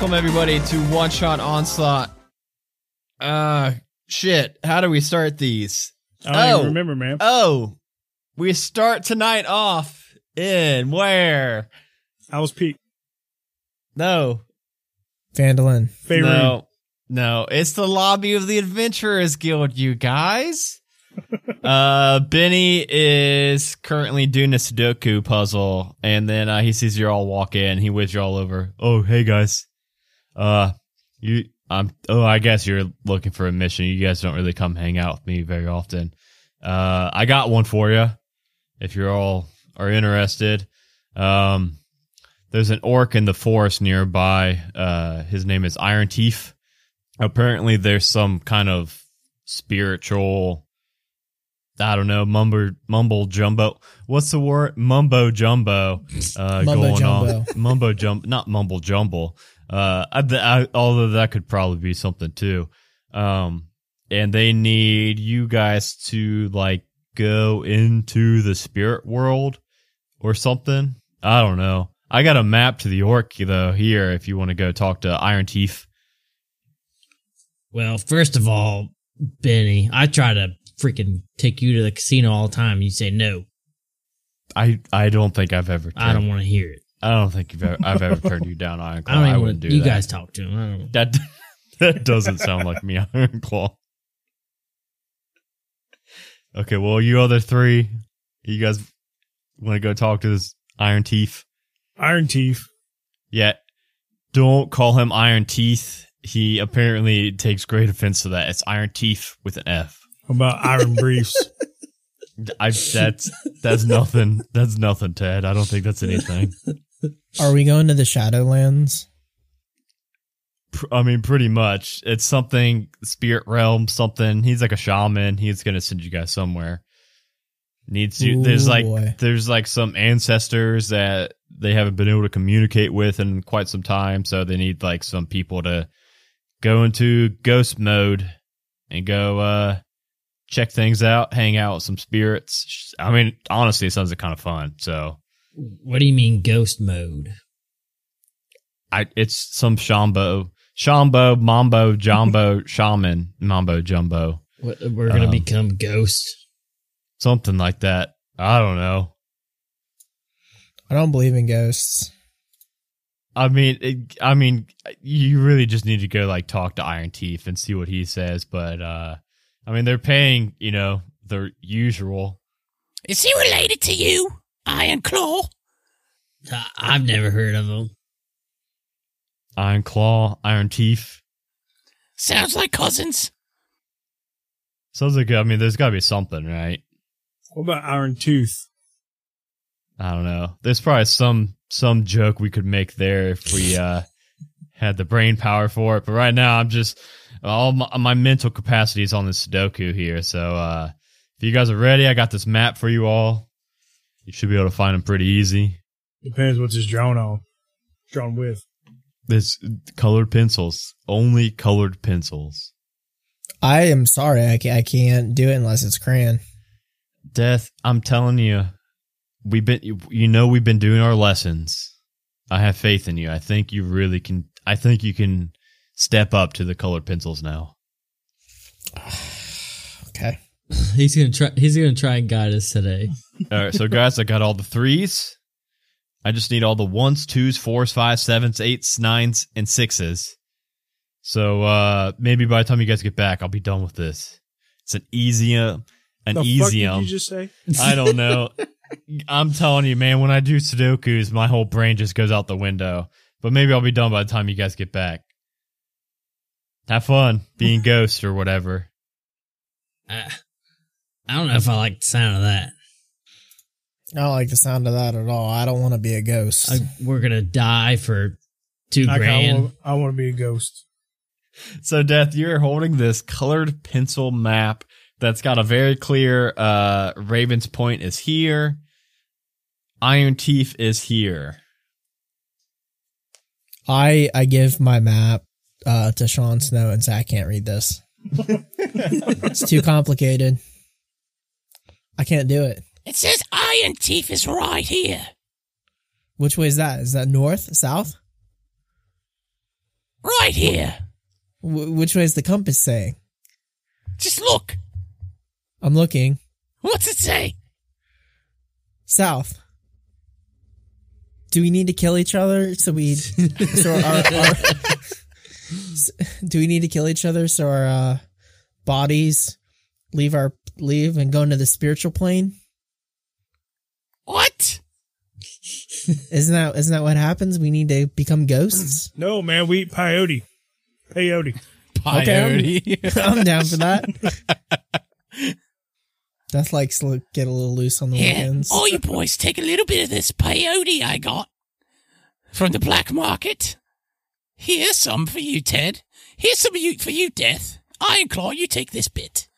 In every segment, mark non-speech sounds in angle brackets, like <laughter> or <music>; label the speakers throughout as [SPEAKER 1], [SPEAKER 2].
[SPEAKER 1] welcome everybody to One Shot Onslaught. Uh, shit. How do we start these?
[SPEAKER 2] I don't
[SPEAKER 1] Oh.
[SPEAKER 2] even remember, man.
[SPEAKER 1] Oh, we start tonight off in where?
[SPEAKER 2] I was Pete.
[SPEAKER 1] No,
[SPEAKER 3] Vandalin.
[SPEAKER 2] Faerun.
[SPEAKER 1] no, no. It's the lobby of the Adventurers Guild, you guys. <laughs> uh, Benny is currently doing a Sudoku puzzle, and then uh, he sees you all walk in. He waves you all over. Oh, hey guys. Uh, you. Um. Oh, I guess you're looking for a mission. You guys don't really come hang out with me very often. Uh, I got one for you if you're all are interested. Um, there's an orc in the forest nearby. Uh, his name is Iron Teeth. Apparently, there's some kind of spiritual. I don't know, mumbo mumble jumbo. What's the word? Mumbo jumbo. Uh,
[SPEAKER 3] Mumbo
[SPEAKER 1] going
[SPEAKER 3] jumbo.
[SPEAKER 1] on. <laughs> Mumbo jump, not mumble jumble. Uh, I, I, although that could probably be something too. Um, and they need you guys to like go into the spirit world or something. I don't know. I got a map to the orc though here if you want to go talk to Iron Teeth.
[SPEAKER 4] Well, first of all, Benny, I try to freaking take you to the casino all the time. You say no.
[SPEAKER 1] I I don't think I've ever.
[SPEAKER 4] I don't want to hear it.
[SPEAKER 1] I don't think you've ever, I've ever turned you down, Iron <laughs> Claw.
[SPEAKER 4] I don't
[SPEAKER 1] I, wouldn't do
[SPEAKER 4] you
[SPEAKER 1] that.
[SPEAKER 4] guys talk to him. I don't.
[SPEAKER 1] That <laughs> that doesn't sound like me, <laughs> Iron Claw. Okay, well, you other three, you guys want to go talk to this Iron Teeth?
[SPEAKER 2] Iron Teeth.
[SPEAKER 1] Yeah, don't call him Iron Teeth. He apparently takes great offense to that. It's Iron Teeth with an F.
[SPEAKER 2] What about Iron Briefs?
[SPEAKER 1] I that's that's nothing. That's nothing, Ted. I don't think that's anything.
[SPEAKER 3] Are we going to the Shadowlands?
[SPEAKER 1] I mean, pretty much. It's something spirit realm, something. He's like a shaman. He's gonna send you guys somewhere. Needs you. There's like
[SPEAKER 3] boy.
[SPEAKER 1] there's like some ancestors that they haven't been able to communicate with in quite some time, so they need like some people to go into ghost mode and go uh check things out, hang out with some spirits. I mean, honestly, it sounds like kind of fun. So
[SPEAKER 4] What do you mean ghost mode?
[SPEAKER 1] I it's some Shambo, Shambo, Mambo, Jumbo, <laughs> Shaman, Mambo, Jumbo,
[SPEAKER 4] What, we're gonna
[SPEAKER 1] Um,
[SPEAKER 4] become ghosts.
[SPEAKER 1] something like that. I don't know.
[SPEAKER 3] I don't believe in ghosts.
[SPEAKER 1] I mean, it, I mean, you really just need to go like talk to Iron Teeth and see what he says. But uh I mean, they're paying, you know, their usual.
[SPEAKER 5] Is he related to you, Iron Claw?
[SPEAKER 4] I- I've never heard of them.
[SPEAKER 1] Iron Claw, Iron Teeth.
[SPEAKER 5] Sounds like cousins.
[SPEAKER 1] Sounds like I mean, there's got to be something, right?
[SPEAKER 2] What about Iron Tooth?
[SPEAKER 1] I don't know. There's probably some some joke we could make there if we <laughs> uh had the brain power for it. But right now, I'm just all my, my mental capacity is on the Sudoku here. So uh if you guys are ready, I got this map for you all. You should be able to find them pretty easy.
[SPEAKER 2] Depends what's his drawn on. Drawn with.
[SPEAKER 1] This colored pencils, only colored pencils.
[SPEAKER 3] I am sorry. I can't, I can't do it unless it's crayon.
[SPEAKER 1] Death, I'm telling you, we've been you, you know we've been doing our lessons. I have faith in you. I think you really can. I think you can step up to the colored pencils now. <sighs>
[SPEAKER 3] Okay. <sighs>
[SPEAKER 4] He's gonna try. He's gonna try and guide us today.
[SPEAKER 1] All right, so guys, I got all the threes. I just need all the ones, twos, fours, fives, sevens, eights, nines, and sixes. So uh maybe by the time you guys get back, I'll be done with this. It's an easy, uh, an
[SPEAKER 2] The
[SPEAKER 1] easy. um,
[SPEAKER 2] you just say?
[SPEAKER 1] I don't <laughs> know. I'm telling you, man. When I do Sudoku's, my whole brain just goes out the window. But maybe I'll be done by the time you guys get back. Have fun being ghost or whatever.
[SPEAKER 4] I, I don't know if I like the sound of that.
[SPEAKER 3] I don't like the sound of that at all. I don't want to be a ghost.
[SPEAKER 4] I, we're gonna die for two
[SPEAKER 2] I,
[SPEAKER 4] grand.
[SPEAKER 2] want, I want to be a ghost.
[SPEAKER 1] So, Death, you're holding this colored pencil map that's got a very clear uh Raven's Point is here. Iron Teeth is here.
[SPEAKER 3] I I give my map uh, to Sean Snow and say I can't read this. <laughs> it's too complicated. I can't do it.
[SPEAKER 5] It says Iron Teeth is right here.
[SPEAKER 3] Which way is that? Is that north, south?
[SPEAKER 5] right here.
[SPEAKER 3] W- which way is the compass saying?
[SPEAKER 5] Just look.
[SPEAKER 3] I'm looking
[SPEAKER 5] What's it say?
[SPEAKER 3] south. Do we need to kill each other so we so our, our <laughs> do we need to kill each other so our uh, bodies leave our leave and go into the spiritual plane?
[SPEAKER 5] What?
[SPEAKER 3] Isn't that isn't that what happens? We need to become ghosts. <clears throat>
[SPEAKER 2] No, man, we eat peyote. Peyote.
[SPEAKER 1] Peyote. <laughs>
[SPEAKER 3] I'm down for that. Death likes to get a little loose on the
[SPEAKER 5] Here,
[SPEAKER 3] weekends.
[SPEAKER 5] all you boys take a little bit of this peyote I got from the black market. Here's some for you, Ted. Here's some of you for you, Death. Iron Claw, you take this bit.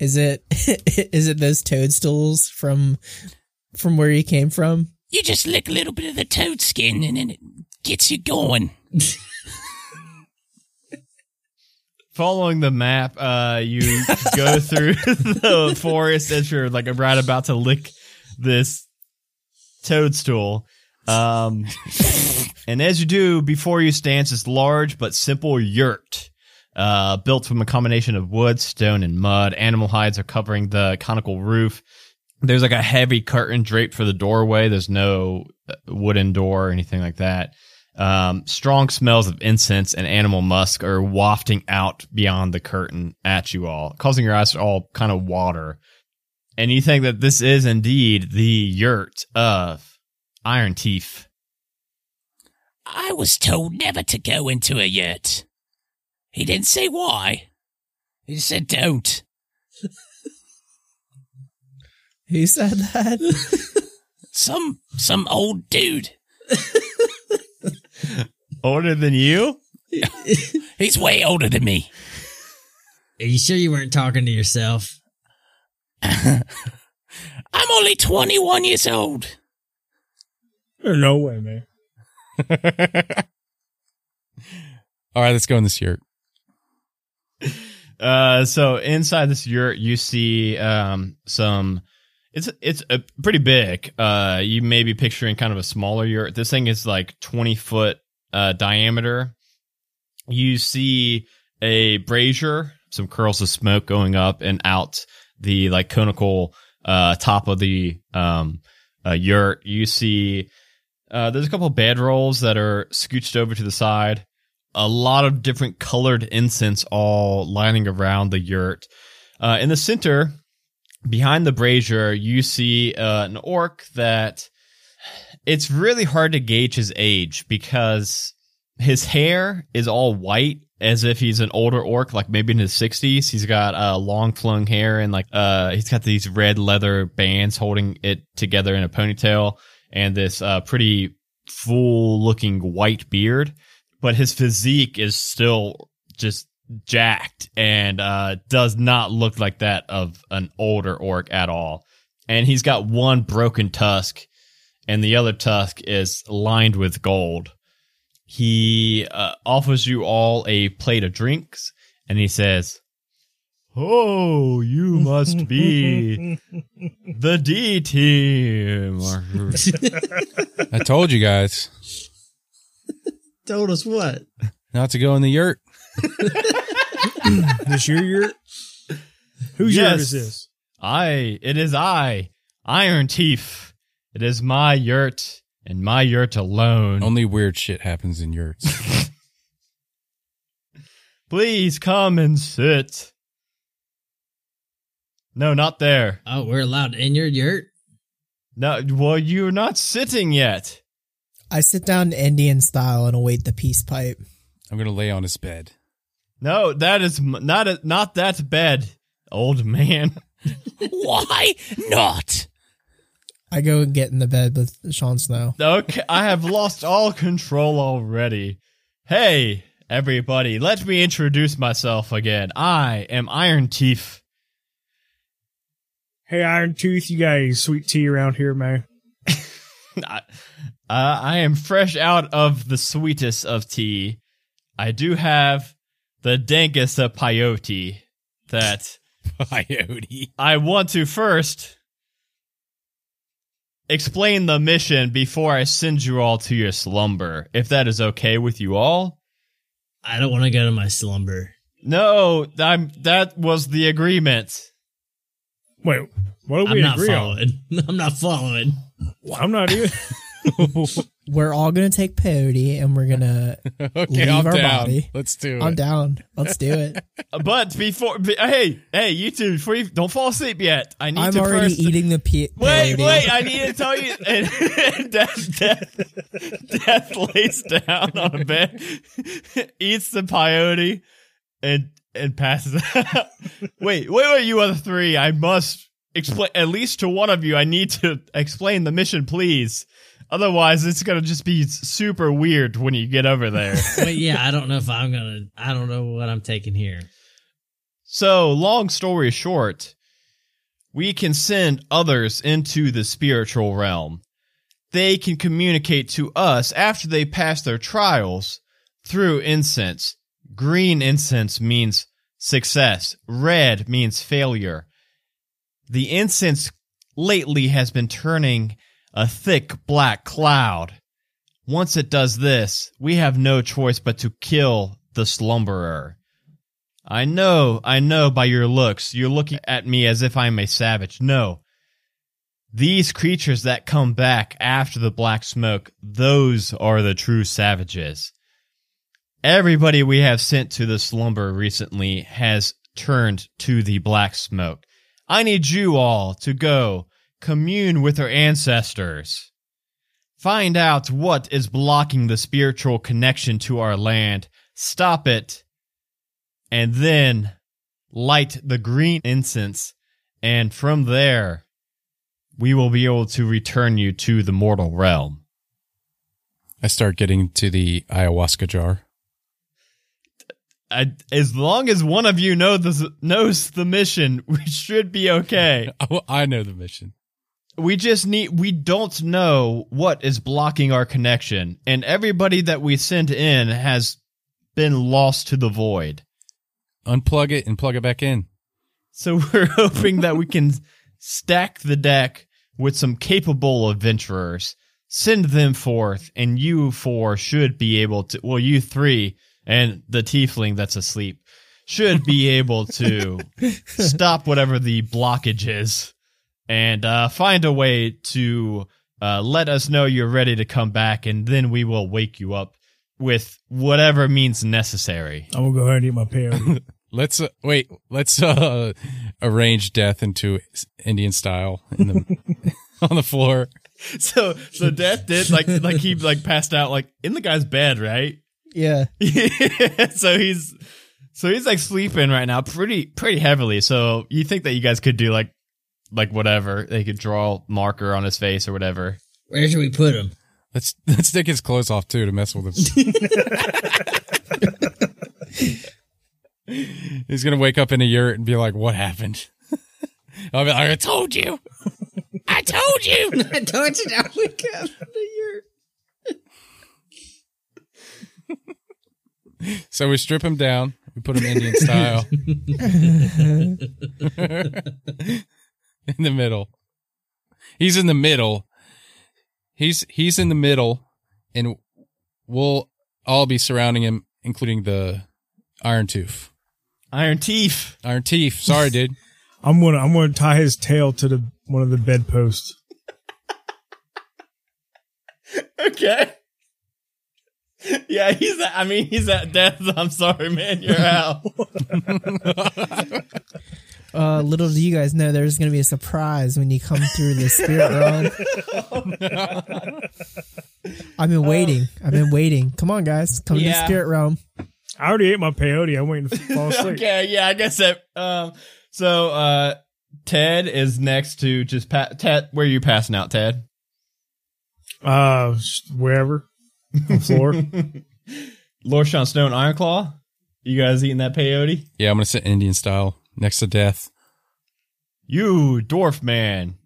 [SPEAKER 3] Is it <laughs> is it those toadstools from from where you came from?
[SPEAKER 5] You just lick a little bit of the toad skin and then it gets you going. <laughs>
[SPEAKER 1] Following the map, uh, you go <laughs> through <laughs> the forest as you're like right about to lick this toadstool. Um, and as you do, before you stands this large but simple yurt, uh, built from a combination of wood, stone, and mud. Animal hides are covering the conical roof. There's like a heavy curtain draped for the doorway. There's no uh, wooden door or anything like that. Um, strong smells of incense and animal musk are wafting out beyond the curtain at you all, causing your eyes to all kind of water. And you think that this is indeed the yurt of Iron Teeth.
[SPEAKER 5] I was told never to go into a yurt. He didn't say why. He said don't.
[SPEAKER 3] Who said that? <laughs>
[SPEAKER 5] Some some old dude. <laughs>
[SPEAKER 1] Older than you? <laughs>
[SPEAKER 5] He's way older than me.
[SPEAKER 4] Are you sure you weren't talking to yourself?
[SPEAKER 5] I'm only 21 years old.
[SPEAKER 2] There's no way, man.
[SPEAKER 6] All right, let's go in this yurt.
[SPEAKER 1] Uh, so inside this yurt, you see um some. It's it's a pretty big. Uh, you may be picturing kind of a smaller yurt. This thing is like twenty foot uh diameter. You see a brazier, some curls of smoke going up and out the like conical uh top of the um uh, yurt. You see uh there's a couple of bedrolls that are scooched over to the side a lot of different colored incense all lining around the yurt. Uh, in the center, behind the brazier, you see uh, an orc that it's really hard to gauge his age because his hair is all white as if he's an older orc, like maybe in his 60s. He's got uh, long flowing hair and like uh, he's got these red leather bands holding it together in a ponytail and this uh, pretty full looking white beard but his physique is still just jacked and uh, does not look like that of an older orc at all. And he's got one broken tusk, and the other tusk is lined with gold. He uh, offers you all a plate of drinks, and he says, Oh, you must be <laughs> the D team.
[SPEAKER 6] I told you guys
[SPEAKER 4] Told us what?
[SPEAKER 6] not to go in the yurt. <laughs> <laughs>
[SPEAKER 2] This your yurt? Whose
[SPEAKER 1] Yes.
[SPEAKER 2] yurt is this?
[SPEAKER 1] I, it is I, Iron Teeth. It is my yurt and my yurt alone.
[SPEAKER 6] Only weird shit happens in yurts. <laughs>
[SPEAKER 1] Please come and sit. No, not there.
[SPEAKER 4] Oh, we're allowed in your yurt?
[SPEAKER 1] No, well, you're not sitting yet.
[SPEAKER 3] I sit down Indian style and await the peace pipe.
[SPEAKER 6] I'm gonna lay on his bed.
[SPEAKER 1] No, that is not a, not that bed, old man. <laughs>
[SPEAKER 5] Why not?
[SPEAKER 3] I go and get in the bed with Sean Snow.
[SPEAKER 1] Okay, I have lost all control already. Hey, everybody, let me introduce myself again. I am Iron Teeth.
[SPEAKER 2] Hey, Iron Tooth, you got any sweet tea around here, man? <laughs>
[SPEAKER 1] I, uh, I am fresh out of the sweetest of tea. I do have the dankest of peyote that <laughs>
[SPEAKER 6] Coyote.
[SPEAKER 1] I want to first explain the mission before I send you all to your slumber, if that is okay with you all.
[SPEAKER 4] I don't want to go to my slumber.
[SPEAKER 1] No, I'm that was the agreement.
[SPEAKER 2] Wait, what do
[SPEAKER 4] I'm
[SPEAKER 2] we
[SPEAKER 4] not
[SPEAKER 2] agree on?
[SPEAKER 4] following. <laughs> I'm not following.
[SPEAKER 2] I'm not even. <laughs>
[SPEAKER 3] We're all gonna take peyote and we're gonna. <laughs>
[SPEAKER 6] okay,
[SPEAKER 3] Leave
[SPEAKER 6] I'm
[SPEAKER 3] our
[SPEAKER 6] down.
[SPEAKER 3] body.
[SPEAKER 6] Let's do it.
[SPEAKER 3] I'm down. Let's do it. <laughs>
[SPEAKER 1] But before, be, hey, hey, you two, before you don't fall asleep yet. I need
[SPEAKER 3] I'm
[SPEAKER 1] to
[SPEAKER 3] already
[SPEAKER 1] first.
[SPEAKER 3] eating the pe-
[SPEAKER 1] Wait, wait! I need to tell you. <laughs> And death, death, death lays down on a bed, eats the peyote, and and passes out. Wait, wait, wait! You other three, I must explain at least to one of you. I need to explain the mission, please. Otherwise, it's gonna just be super weird when you get over there. <laughs>
[SPEAKER 4] But yeah, I don't know if I'm gonna. I don't know what I'm taking here.
[SPEAKER 1] So, long story short, we can send others into the spiritual realm. They can communicate to us after they pass their trials through incense. Green incense means success, red means failure. The incense lately has been turning a thick black cloud. Once it does this, we have no choice but to kill the slumberer. I know, I know by your looks, you're looking at me as if I'm a savage. No. These creatures that come back after the black smoke, those are the true savages. Everybody we have sent to the slumber recently has turned to the black smoke. I need you all to go commune with our ancestors. Find out what is blocking the spiritual connection to our land. Stop it and then light the green incense, and from there, we will be able to return you to the mortal realm.
[SPEAKER 6] I start getting to the ayahuasca jar.
[SPEAKER 1] I, as long as one of you know the, knows the mission, <laughs> we should be okay. <laughs>
[SPEAKER 6] Oh, I know the mission.
[SPEAKER 1] We just need, we don't know what is blocking our connection, and everybody that we sent in has been lost to the void.
[SPEAKER 6] Unplug it and plug it back in.
[SPEAKER 1] So <laughs> we're hoping that we can stack the deck with some capable adventurers, send them forth, and you four should be able to, well, you three and the tiefling that's asleep should be able to <laughs> stop whatever the blockage is and uh, find a way to uh, let us know you're ready to come back, and then we will wake you up with whatever means necessary.
[SPEAKER 2] I'm gonna go ahead and eat my peyote. <laughs>
[SPEAKER 6] Let's uh, wait. Let's uh, arrange death into Indian style in the <laughs> on the floor.
[SPEAKER 1] So, so death did like like he like passed out like in the guy's bed, right?
[SPEAKER 3] Yeah. <laughs>
[SPEAKER 1] so he's so he's like sleeping right now, pretty pretty heavily. So you think that you guys could do like like whatever they could draw marker on his face or whatever.
[SPEAKER 4] Where should we put him?
[SPEAKER 6] Let's <laughs> let's take his clothes off too to mess with him. <laughs> He's gonna wake up in a yurt and be like, "What happened?" <laughs> I'll be like, "I told you."
[SPEAKER 5] I told you.
[SPEAKER 4] I told you that we got
[SPEAKER 6] So we strip him down. We put him Indian style <laughs> in the middle. He's in the middle. He's he's in the middle, and we'll all be surrounding him, including the Iron Tooth.
[SPEAKER 1] Iron Teeth.
[SPEAKER 6] Iron Teeth. Sorry, <laughs> dude.
[SPEAKER 2] I'm gonna I'm gonna tie his tail to the one of the bedposts. <laughs>
[SPEAKER 1] Okay. Yeah, he's. At, I mean, he's at death. I'm sorry, man. You're out.
[SPEAKER 3] Uh, little do you guys know, there's going to be a surprise when you come through the spirit <laughs> realm. I've been waiting. I've been waiting. Come on, guys. Come to the
[SPEAKER 1] Yeah.
[SPEAKER 3] spirit realm.
[SPEAKER 2] I already ate my peyote. I'm waiting to fall <laughs> asleep.
[SPEAKER 1] okay, yeah, I guess that. Um, so, uh, Ted is next to just pa- Ted. Where are you passing out, Ted?
[SPEAKER 2] Uh, sh- wherever. On the floor. <laughs>
[SPEAKER 1] Lord Sean Stone, Ironclaw. You guys eating that peyote?
[SPEAKER 6] Yeah, I'm gonna sit Indian style next to death.
[SPEAKER 1] You dwarf man.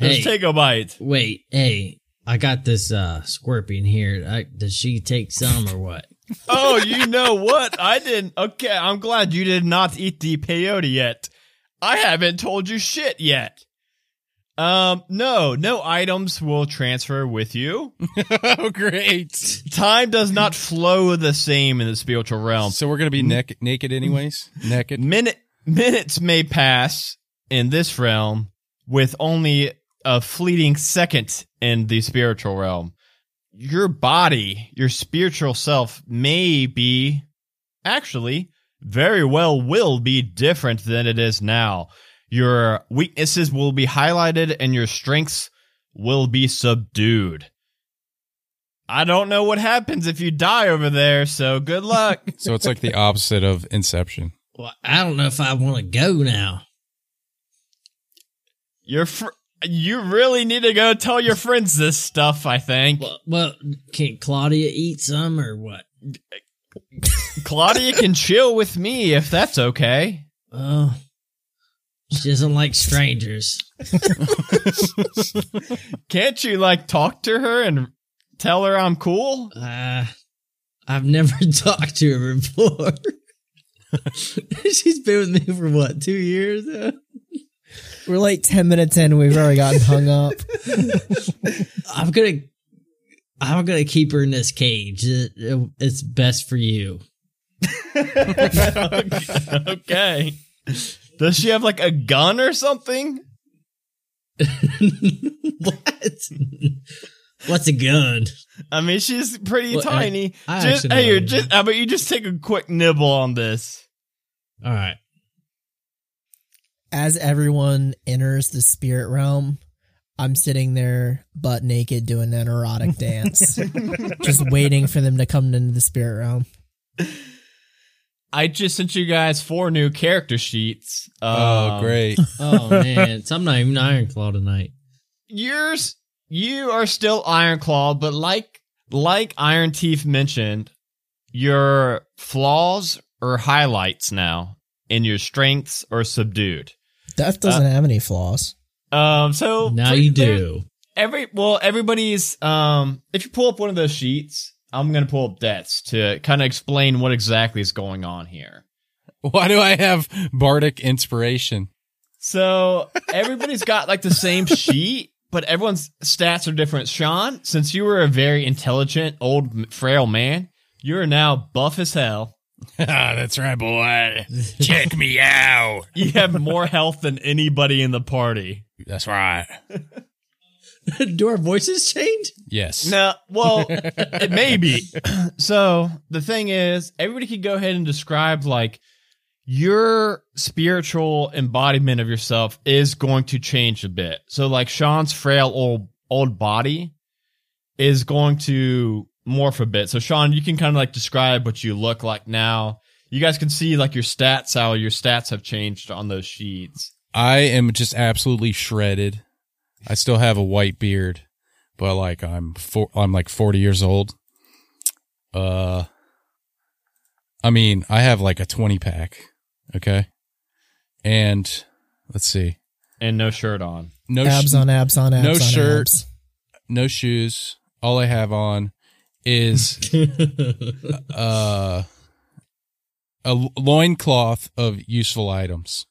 [SPEAKER 1] Let's take a bite.
[SPEAKER 4] Wait, hey, I got this uh scorpion here. I, does she take some or what? <laughs>
[SPEAKER 1] Oh, you know what? I didn't. Okay, I'm glad you did not eat the peyote yet. I haven't told you shit yet. Um, no, no items will transfer with you. <laughs>
[SPEAKER 6] oh, great.
[SPEAKER 1] Time does not flow the same in the spiritual realm.
[SPEAKER 6] So we're gonna be naked, naked anyways. Naked.
[SPEAKER 1] Minute minutes may pass in this realm with only a fleeting second in the spiritual realm. Your body, your spiritual self may be actually very well will be different than it is now. Your weaknesses will be highlighted and your strengths will be subdued. I don't know what happens if you die over there, so good luck. <laughs>
[SPEAKER 6] So it's like the opposite of Inception.
[SPEAKER 4] Well, I don't know if I want to go now.
[SPEAKER 1] Your fr- you really need to go tell your friends this stuff, I think.
[SPEAKER 4] Well, well, can Claudia eat some or what?
[SPEAKER 1] Claudia can chill with me if that's okay.
[SPEAKER 4] Oh, she doesn't like strangers. <laughs>
[SPEAKER 1] Can't you like talk to her and tell her I'm cool?
[SPEAKER 4] Uh, I've never <laughs> talked to her before. <laughs> She's been with me for what, two years?
[SPEAKER 3] We're like 10 minutes in. We've already gotten hung up.
[SPEAKER 4] I'm gonna, I'm gonna keep her in this cage. It- it- it's best for you.
[SPEAKER 1] okay. Does she have like a gun or something? <laughs>
[SPEAKER 4] what? What's a gun?
[SPEAKER 1] I mean, she's pretty
[SPEAKER 4] Well,
[SPEAKER 1] tiny.
[SPEAKER 4] I
[SPEAKER 1] just hey, you
[SPEAKER 4] it
[SPEAKER 1] just
[SPEAKER 4] is.
[SPEAKER 1] how about you just take a quick nibble on this?
[SPEAKER 4] All right.
[SPEAKER 3] As everyone enters the spirit realm, I'm sitting there butt naked doing an erotic dance, <laughs> just waiting for them to come into the spirit realm. <laughs>
[SPEAKER 1] I just sent you guys four new character sheets.
[SPEAKER 6] Oh,
[SPEAKER 1] Um,
[SPEAKER 6] great. <laughs>
[SPEAKER 4] Oh man, so I'm not even Ironclaw tonight.
[SPEAKER 1] yours you are still Ironclaw, but like like Iron Teeth mentioned, your flaws are highlights now, and your strengths are subdued.
[SPEAKER 3] Death doesn't have any flaws.
[SPEAKER 1] Um, so
[SPEAKER 4] Now you do.
[SPEAKER 1] Every well, everybody's um. If you pull up one of those sheets, I'm gonna pull up deaths to kind of explain what exactly is going on here.
[SPEAKER 6] Why do I have bardic inspiration?
[SPEAKER 1] So everybody's got like the same <laughs> sheet, but everyone's stats are different. Sean, since you were a very intelligent old frail man, you're now buff as hell.
[SPEAKER 6] Ah, <laughs> That's right, boy. <laughs> Check me out.
[SPEAKER 1] You have more health than anybody in the party.
[SPEAKER 6] That's right. <laughs>
[SPEAKER 4] do our voices change?
[SPEAKER 6] Yes.
[SPEAKER 1] No, well, <laughs> it may be. <clears throat> So the thing is, everybody could go ahead and describe like your spiritual embodiment of yourself is going to change a bit. So like Sean's frail old old body is going to morph a bit. So Sean, you can kind of like describe what you look like now. You guys can see like your stats, how your stats have changed on those sheets.
[SPEAKER 6] I am just absolutely shredded. I still have a white beard, but like I'm four, I'm like 40 years old. Uh, I mean, I have like a 20 pack. Okay. And let's see.
[SPEAKER 1] And no shirt on.
[SPEAKER 6] No,
[SPEAKER 3] abs
[SPEAKER 6] sh-
[SPEAKER 3] on abs on abs.
[SPEAKER 6] no
[SPEAKER 3] on
[SPEAKER 6] shirt.
[SPEAKER 3] abs.
[SPEAKER 6] no shoes. All I have on is, <laughs> uh, a loincloth of useful items.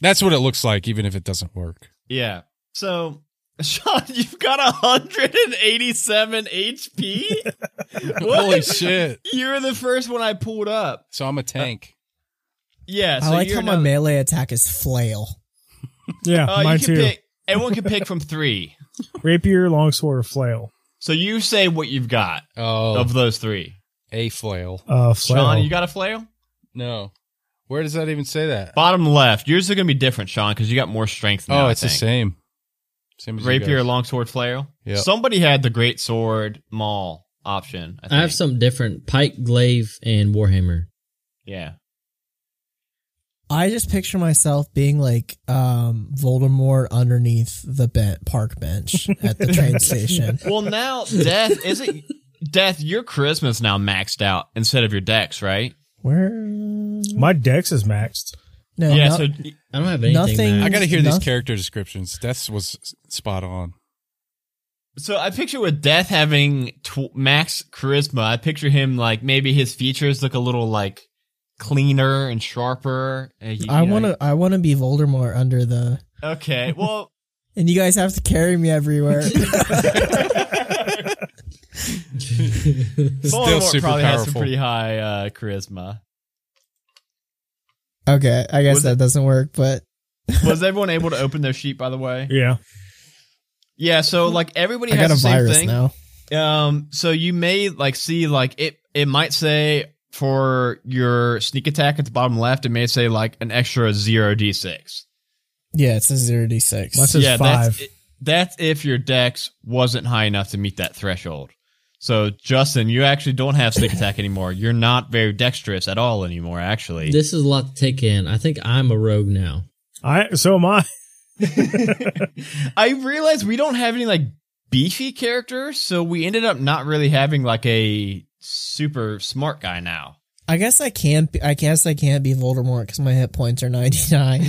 [SPEAKER 6] That's what it looks like, even if it doesn't work.
[SPEAKER 1] Yeah. So, <laughs> Sean, you've got 187 HP. <laughs>
[SPEAKER 6] Holy shit.
[SPEAKER 1] You're the first one I pulled up.
[SPEAKER 6] So I'm a tank.
[SPEAKER 1] Yeah. So
[SPEAKER 3] I like
[SPEAKER 1] you're
[SPEAKER 3] how my melee attack is flail.
[SPEAKER 2] Yeah,
[SPEAKER 1] Uh,
[SPEAKER 2] mine
[SPEAKER 1] you can
[SPEAKER 2] too.
[SPEAKER 1] pick. Everyone can pick from three. <laughs>
[SPEAKER 2] Rapier, longsword, or flail.
[SPEAKER 1] So you say what you've got
[SPEAKER 6] Oh,
[SPEAKER 1] of those three.
[SPEAKER 6] a flail.
[SPEAKER 2] Uh, flail.
[SPEAKER 1] Sean, you got a flail?
[SPEAKER 6] No. Where does that even say that?
[SPEAKER 1] Bottom left. Yours are going to be different, Sean, because you got more strength now.
[SPEAKER 6] oh,
[SPEAKER 1] I
[SPEAKER 6] it's the same. Same as you
[SPEAKER 1] Rapier,
[SPEAKER 6] guys.
[SPEAKER 1] longsword, flail.
[SPEAKER 6] Yeah.
[SPEAKER 1] Somebody had the great sword maul option. I, think.
[SPEAKER 4] I have something different: pike, glaive, and warhammer.
[SPEAKER 1] Yeah.
[SPEAKER 3] I just picture myself being like um, Voldemort underneath the bent park bench at the train <laughs> station.
[SPEAKER 1] Well, now death is it? Death, your charisma's now maxed out instead of your dex, right?
[SPEAKER 3] Where?
[SPEAKER 2] My dex is maxed.
[SPEAKER 3] No,
[SPEAKER 1] yeah.
[SPEAKER 3] no-
[SPEAKER 1] So
[SPEAKER 4] I don't have anything.
[SPEAKER 3] Nothing-
[SPEAKER 6] I got to hear these character descriptions. Death was spot on.
[SPEAKER 1] So I picture with Death having tw- max charisma, I picture him like maybe his features look a little like cleaner and sharper. and he-
[SPEAKER 3] I want to. I want to be Voldemort under the
[SPEAKER 1] Okay, well, <laughs>
[SPEAKER 3] and you guys have to carry me everywhere. <laughs>
[SPEAKER 1] Voldemort
[SPEAKER 6] super
[SPEAKER 1] probably has some
[SPEAKER 6] powerful.
[SPEAKER 1] pretty high uh, charisma.
[SPEAKER 3] okay, I guess
[SPEAKER 1] Was
[SPEAKER 3] that
[SPEAKER 1] it-
[SPEAKER 3] doesn't work, but <laughs>
[SPEAKER 1] Was everyone able to open their sheet? By the way,
[SPEAKER 2] Yeah.
[SPEAKER 1] yeah. So like everybody
[SPEAKER 3] I
[SPEAKER 1] has
[SPEAKER 3] got a
[SPEAKER 1] the same
[SPEAKER 3] virus
[SPEAKER 1] thing.
[SPEAKER 3] now.
[SPEAKER 1] Um, so you may like see like it. It might say for your sneak attack at the bottom left, it may say like an extra zero d six.
[SPEAKER 3] Yeah, it's a zero d six.
[SPEAKER 2] Mine says
[SPEAKER 1] yeah,
[SPEAKER 2] five.
[SPEAKER 1] that's that's if your dex wasn't high enough to meet that threshold. So Justin, you actually don't have sneak attack anymore. You're not very dexterous at all anymore. Actually,
[SPEAKER 4] This is a lot to take in. I think I'm a rogue now.
[SPEAKER 2] I so am I. <laughs>
[SPEAKER 1] I realized we don't have any like beefy characters, so we ended up not really having like a super smart guy now.
[SPEAKER 3] I guess I can't. Be, I guess I can't be Voldemort because my hit points are ninety nine.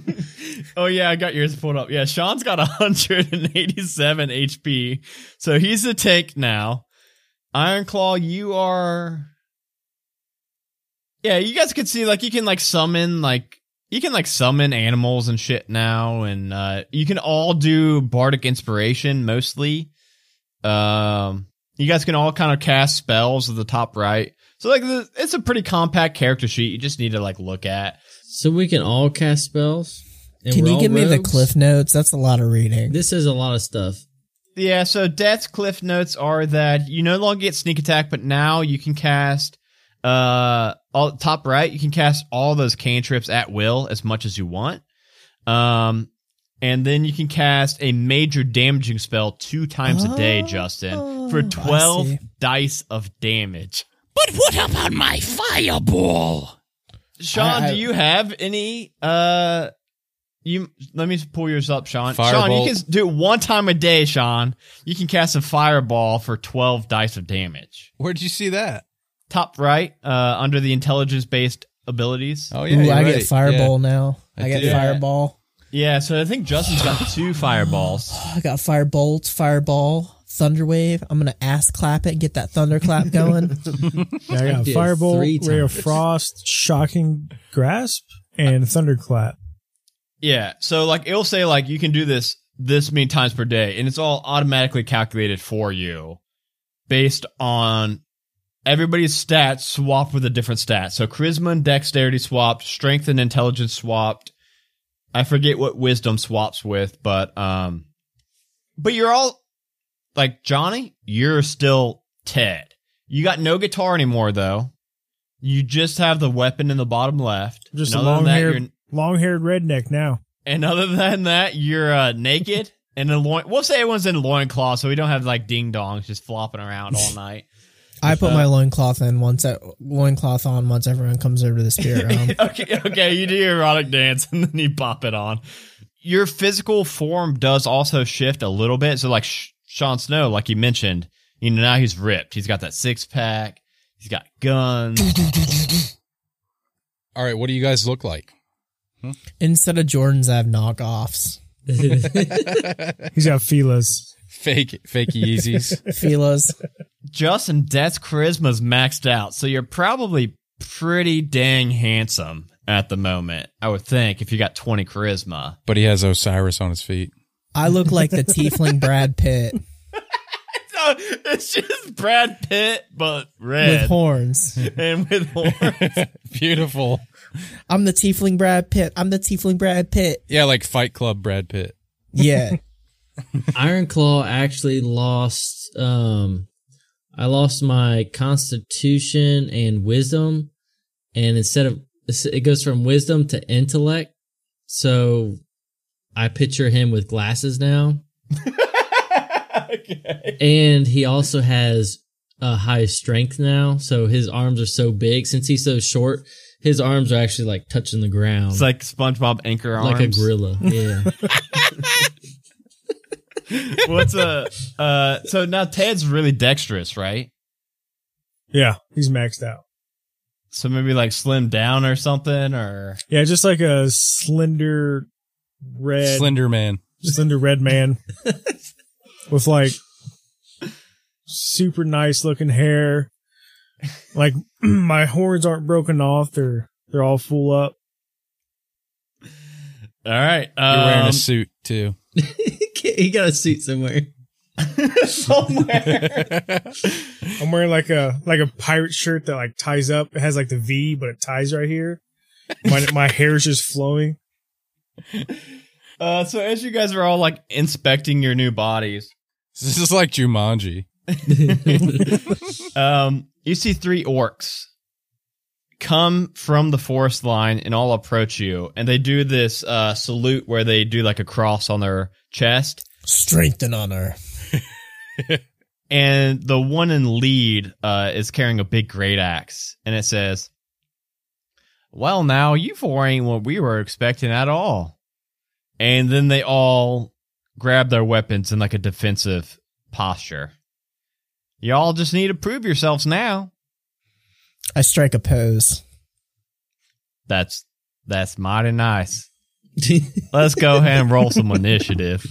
[SPEAKER 3] <laughs>
[SPEAKER 1] oh yeah, I got yours pulled up. Yeah, Sean's got <laughs> 187 HP, so he's a tank now. Iron Claw, you are. Yeah, you guys can see like you can like summon like you can like summon animals and shit now, and uh you can all do bardic inspiration mostly. Um, you guys can all kind of cast spells at the top right. So like the, it's a pretty compact character sheet. You just need to like look at.
[SPEAKER 4] So we can all cast spells. and
[SPEAKER 3] Can you
[SPEAKER 4] all
[SPEAKER 3] give me the cliff notes? That's a lot of reading.
[SPEAKER 4] This is a lot of stuff.
[SPEAKER 1] Yeah, so Death's cliff notes are that you no longer get sneak attack, but now you can cast uh all top right, you can cast all those cantrips at will as much as you want. Um and then you can cast a major damaging spell two times a day, Justin, for
[SPEAKER 3] Oh,
[SPEAKER 1] 12 dice of damage.
[SPEAKER 5] But what about my fireball?
[SPEAKER 1] Sean,
[SPEAKER 3] I- I-
[SPEAKER 1] do you have any uh you let me pull yours up, Sean. Sean,
[SPEAKER 6] Firebolt.
[SPEAKER 1] you can do it one time a day, Sean. You can cast a fireball for 12 dice of damage.
[SPEAKER 6] Where'd you see that?
[SPEAKER 1] top right uh, under the intelligence based abilities.
[SPEAKER 6] Oh yeah,
[SPEAKER 3] Ooh,
[SPEAKER 6] you're
[SPEAKER 3] I
[SPEAKER 6] right.
[SPEAKER 3] get fireball now.
[SPEAKER 6] I
[SPEAKER 3] I, get
[SPEAKER 6] do.
[SPEAKER 3] fireball.
[SPEAKER 1] Yeah, so I think Justin's got two fireballs. <sighs>
[SPEAKER 3] I got firebolt, fireball, thunderwave. I'm gonna ass clap it, and get that thunderclap <laughs> going.
[SPEAKER 2] Yeah, I got
[SPEAKER 4] did
[SPEAKER 2] Firebolt, Ray of. Frost, Shocking Grasp, and Thunderclap.
[SPEAKER 1] Yeah, so like it'll say like you can do this this many times per day, and it's all automatically calculated for you based on everybody's stats swapped with a different stat. So charisma and dexterity swapped, strength and intelligence swapped. I forget what wisdom swaps with, but um, but you're all like Johnny. You're still Ted. You got no guitar anymore though. You just have the weapon in the bottom left.
[SPEAKER 2] Just
[SPEAKER 1] And
[SPEAKER 2] a long haired,
[SPEAKER 1] you're-
[SPEAKER 2] long haired redneck now.
[SPEAKER 1] and other than that, you're uh, naked and in loin. We'll say everyone's in loincloth, so we don't have like ding dongs just flopping around all <laughs> night.
[SPEAKER 3] I put my loincloth in once I, loincloth on once everyone comes over to the spirit realm. <laughs>
[SPEAKER 1] okay, okay, you do your erotic dance and then you pop it on. Your physical form does also shift a little bit. So, like Sh- Sean Snow, like you mentioned, you know now he's ripped. He's got that six pack. He's got guns.
[SPEAKER 6] All right, what do you guys look like?
[SPEAKER 3] Instead of Jordans, I have knockoffs. <laughs>
[SPEAKER 2] He's got Fila's.
[SPEAKER 6] Fake, fake Yeezys. <laughs>
[SPEAKER 3] Filas.
[SPEAKER 1] Justin, that's charisma's maxed out, so you're probably pretty dang handsome at the moment. I would think if you got twenty charisma.
[SPEAKER 6] but he has Osiris on his feet.
[SPEAKER 3] I look like the tiefling Brad Pitt <laughs>
[SPEAKER 1] No, it's just Brad Pitt, but red.
[SPEAKER 3] with horns.
[SPEAKER 1] and with horns. <laughs>
[SPEAKER 6] Beautiful.
[SPEAKER 3] I'm the tiefling Brad Pitt. I'm the tiefling Brad Pitt.
[SPEAKER 6] Yeah, like Fight Club Brad Pitt.
[SPEAKER 3] Yeah. <laughs>
[SPEAKER 4] Iron Claw actually lost. Um, I lost my Constitution and Wisdom, and instead of it goes from Wisdom to Intellect. So I picture him with glasses now, <laughs>
[SPEAKER 1] okay.
[SPEAKER 4] and he also has a high strength now. So his arms are so big. Since he's so short, his arms are actually like touching the ground,
[SPEAKER 1] It's like SpongeBob anchor arms.
[SPEAKER 4] like a gorilla. Yeah. <laughs> <laughs>
[SPEAKER 1] What's a uh? So now Ted's really dexterous, right?
[SPEAKER 2] Yeah, he's maxed out.
[SPEAKER 1] So maybe like slim down or something, or
[SPEAKER 2] Yeah, just like a slender red,
[SPEAKER 6] Slender Man.
[SPEAKER 2] slender red man <laughs> with like super nice looking hair. Like <clears throat> my horns aren't broken off; they're they're all full up.
[SPEAKER 1] All right.
[SPEAKER 6] You're wearing
[SPEAKER 1] um,
[SPEAKER 6] a suit too. <laughs>
[SPEAKER 4] he got a suit somewhere. <laughs> Somewhere.
[SPEAKER 2] I'm wearing like a like a pirate shirt that like ties up. It has like the V, but it ties right here. My my hair is just flowing. <laughs>
[SPEAKER 1] Uh, so as you guys are all like inspecting your new bodies,
[SPEAKER 6] This is like Jumanji. <laughs>
[SPEAKER 1] um, you see three orcs come from the forest line and all approach you, and they do this uh, salute where they do like a cross on their chest.
[SPEAKER 3] Strength and honor. <laughs>
[SPEAKER 1] And the one in lead uh, is carrying a big great axe, and it says, "Well, now you four ain't what we were expecting at all." And then they all grab their weapons in like a defensive posture. Y'all just need to prove yourselves now.
[SPEAKER 3] I strike a pose.
[SPEAKER 1] That's that's mighty nice. <laughs> Let's go ahead and roll some initiative.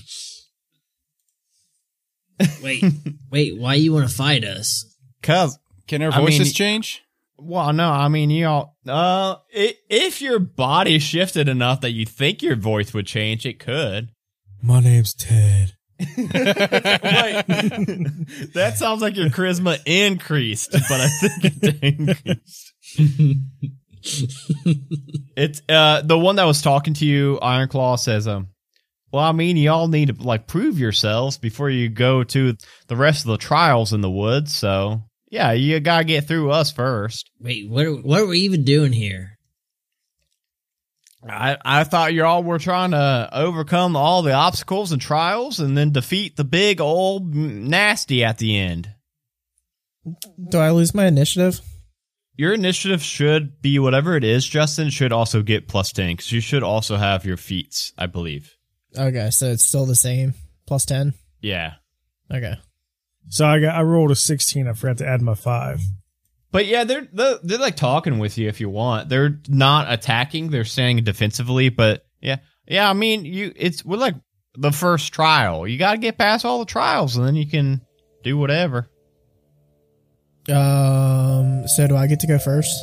[SPEAKER 4] wait, wait. Why you want to fight us?
[SPEAKER 1] Cause
[SPEAKER 6] Can our
[SPEAKER 1] I mean-
[SPEAKER 6] voices change?
[SPEAKER 1] Well, no, I mean, y'all. Uh, i if your body shifted enough that you think your voice would change, it could.
[SPEAKER 2] My name's Ted.
[SPEAKER 1] Wait, that sounds like your charisma increased, but I think it increased. It's uh the one that was talking to you, Ironclaw says, um, well, I mean, y'all need to like prove yourselves before you go to the rest of the trials in the woods. So yeah, you gotta get through us first.
[SPEAKER 4] Wait, what? Are, what are we even doing here?
[SPEAKER 1] I, I thought you all were trying to overcome all the obstacles and trials and then defeat the big old nasty at the end.
[SPEAKER 3] Do I lose my initiative?
[SPEAKER 1] Your initiative should be whatever it is, Justin, should also get plus 10 because you should also have your feats, I believe.
[SPEAKER 3] Okay, so it's still the same. Plus 10?
[SPEAKER 1] Yeah.
[SPEAKER 3] Okay.
[SPEAKER 2] So I got I rolled a 16. I forgot to add my five.
[SPEAKER 1] But yeah, they're, they're they're like talking with you if you want. They're not attacking; they're staying defensively. But yeah, yeah. I mean, you it's we're like the first trial. You got to get past all the trials, and then you can do whatever.
[SPEAKER 3] Um. So do I get to go first?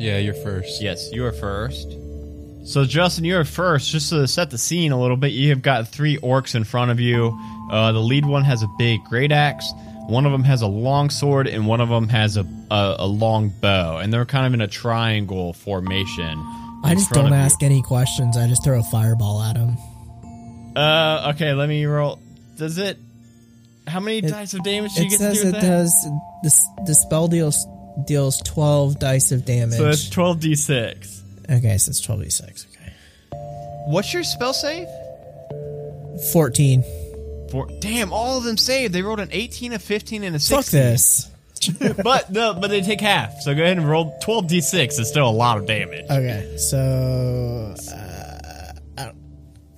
[SPEAKER 6] Yeah, you're first.
[SPEAKER 1] Yes, you are first. So Justin, you're first. Just to set the scene a little bit, you have got three orcs in front of you. Uh, the lead one has a big great axe. One of them has a long sword, and one of them has a a, a long bow, and they're kind of in a triangle formation.
[SPEAKER 3] I just don't
[SPEAKER 1] of you.
[SPEAKER 3] ask any questions. I just throw a fireball at him.
[SPEAKER 1] Uh, okay, let me roll. Does it? How many
[SPEAKER 3] It-
[SPEAKER 1] dice of damage do you
[SPEAKER 3] It
[SPEAKER 1] get to
[SPEAKER 3] says
[SPEAKER 1] do with
[SPEAKER 3] it does. This the spell deals deals twelve dice of damage.
[SPEAKER 1] So it's twelve d six.
[SPEAKER 3] okay, so it's twelve d six. Okay,
[SPEAKER 1] What's your spell save?
[SPEAKER 3] fourteen.
[SPEAKER 1] For damn, all of them saved. They rolled an eighteen, a fifteen, and a
[SPEAKER 3] Fuck this. <laughs> <laughs>
[SPEAKER 1] but no, but they take half. So go ahead and roll twelve d six. It's still a lot of damage.
[SPEAKER 3] Okay, so uh,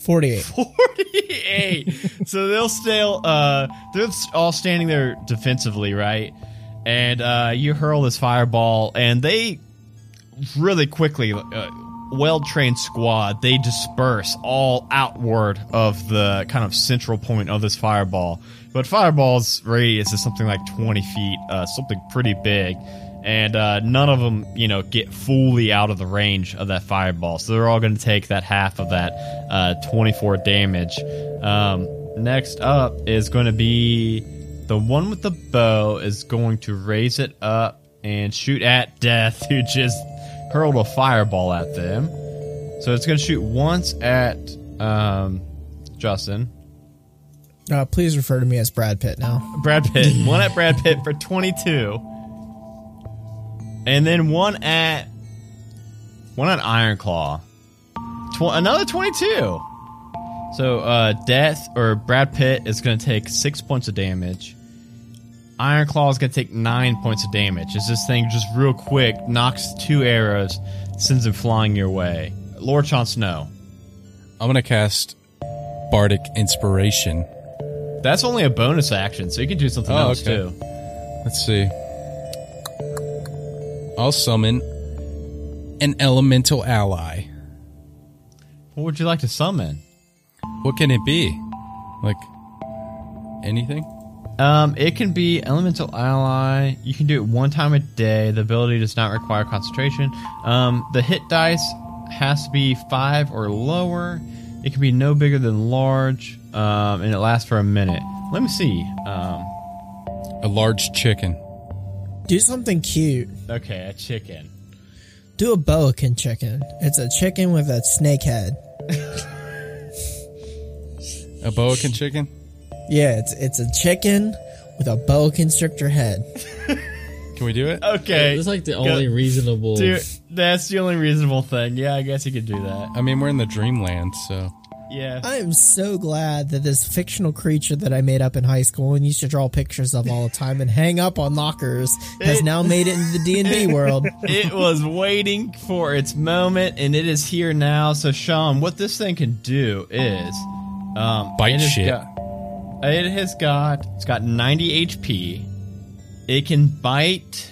[SPEAKER 3] forty-eight. <laughs>
[SPEAKER 1] 48. so they'll still uh they're all standing there defensively, right? And uh you hurl this fireball and they really quickly uh, well-trained squad, they disperse all outward of the kind of central point of this fireball. But fireball's radius is something like 20 feet, uh something pretty big. And uh, none of them, you know, get fully out of the range of that fireball. So they're all going to take that half of that uh, 24 damage. Um, next up is going to be the one with the bow is going to raise it up and shoot at Death, <laughs> who just hurled a fireball at them. So it's going to shoot once at um, Justin.
[SPEAKER 3] Uh, please refer to me as Brad Pitt now.
[SPEAKER 1] Brad Pitt. <laughs> one at Brad Pitt for 22. And then one at one at Iron Claw. Tw- another 22. So uh Death or Brad Pitt is going to take 6 points of damage. Iron Claw is going to take 9 points of damage. As this thing just real quick knocks two arrows, sends them flying your way. Lord Jon Snow.
[SPEAKER 6] I'm gonna cast Bardic Inspiration.
[SPEAKER 1] That's only a bonus action, so you can do something
[SPEAKER 6] Oh,
[SPEAKER 1] else
[SPEAKER 6] okay.
[SPEAKER 1] too.
[SPEAKER 6] Let's see. I'll summon an elemental ally.
[SPEAKER 1] What would you like to summon?
[SPEAKER 6] What can it be? Like anything?
[SPEAKER 1] Um, it can be elemental ally. You can do it one time a day. The ability does not require concentration. Um, the hit dice has to be five or lower. It can be no bigger than large, um, and it lasts for a minute. Let me see. Um,
[SPEAKER 6] A large chicken.
[SPEAKER 3] Do something cute.
[SPEAKER 1] okay, a chicken.
[SPEAKER 3] Do a boakin chicken. It's a chicken with a snake head.
[SPEAKER 6] A boakin chicken.
[SPEAKER 3] Yeah, it's it's a chicken with a boa constrictor head. <laughs>
[SPEAKER 6] Can we do it?
[SPEAKER 1] Okay,
[SPEAKER 4] It's like the only reasonable.
[SPEAKER 1] Dude, that's the only reasonable thing. Yeah, I guess you could do that.
[SPEAKER 6] I mean, we're in the dreamland, so
[SPEAKER 1] Yeah.
[SPEAKER 3] I am so glad that this fictional creature that I made up in high school and used to draw pictures of all the time and hang up on lockers has now made it into the D and D <laughs> world.
[SPEAKER 1] it was waiting for its moment and it is here now. So Sean, what this thing can do is um
[SPEAKER 6] Bite shit.
[SPEAKER 1] got- it has got it's got 90 HP. It can bite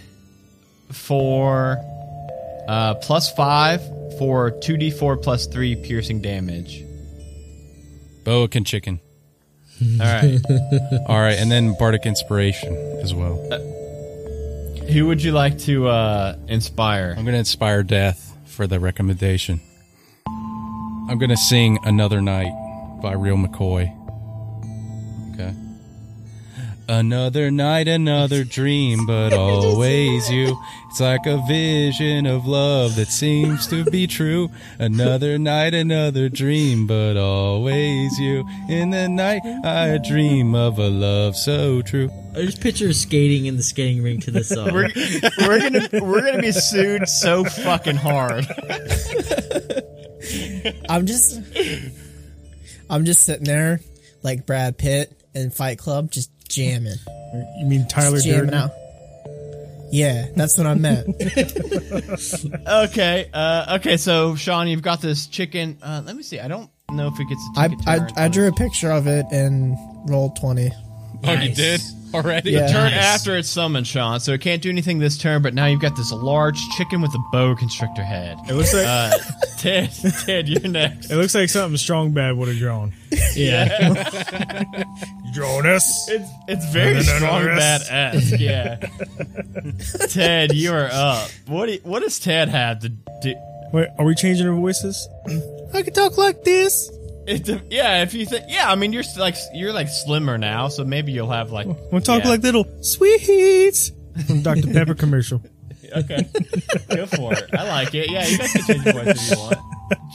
[SPEAKER 1] for uh plus 5 for 2d4 plus 3 piercing damage.
[SPEAKER 6] boakin chicken.
[SPEAKER 1] All right. <laughs>
[SPEAKER 6] All right, and then bardic inspiration as well.
[SPEAKER 1] Who would you like to uh inspire?
[SPEAKER 6] I'm gonna inspire death for the recommendation. I'm gonna sing "Another Night" by Real McCoy. Okay. Another night, another dream, but <laughs> always you. It's like a vision of love that seems to be true. Another night, another dream, but always you. In the night, I dream of a love so true.
[SPEAKER 4] I just picture skating in the skating rink to this <laughs> song.
[SPEAKER 1] We're, we're gonna we're gonna be sued so fucking hard.
[SPEAKER 3] I'm just I'm just sitting there like Brad Pitt in Fight Club, just jamming,
[SPEAKER 2] You mean Tyler
[SPEAKER 3] just jamming
[SPEAKER 2] Durden?
[SPEAKER 3] out. Yeah, that's what I meant. <laughs>
[SPEAKER 1] Okay, uh, okay. So Sean, you've got this chicken. Uh, let me see. I don't know if it gets. To
[SPEAKER 3] I,
[SPEAKER 1] take a
[SPEAKER 3] I. I drew a picture of it and rolled twenty.
[SPEAKER 6] Oh, you did already?
[SPEAKER 3] Yeah.
[SPEAKER 1] turn after it's summoned, Sean. So it can't do anything this turn. But now you've got this large chicken with a boa constrictor head.
[SPEAKER 2] It looks like
[SPEAKER 1] Uh, Ted, Ted, you're next.
[SPEAKER 2] it looks like something Strong Bad would have drawn.
[SPEAKER 4] yeah. <laughs>
[SPEAKER 2] You drawing us?
[SPEAKER 1] It's it's very
[SPEAKER 2] No, no, no, no,
[SPEAKER 1] strong
[SPEAKER 2] Bad
[SPEAKER 1] badass. Yeah. <laughs> Ted, you are up. What do, what does Ted have to do?
[SPEAKER 2] Wait, are we changing our voices? I can talk like this.
[SPEAKER 1] It, yeah, if you think, yeah, I mean, you're like you're like slimmer now, so maybe you'll have like.
[SPEAKER 2] We'll talk
[SPEAKER 1] yeah.
[SPEAKER 2] like little sweets from Dr. Pepper <laughs> commercial.
[SPEAKER 1] Okay, go for it. I like it. Yeah, you guys can change your voice if you want.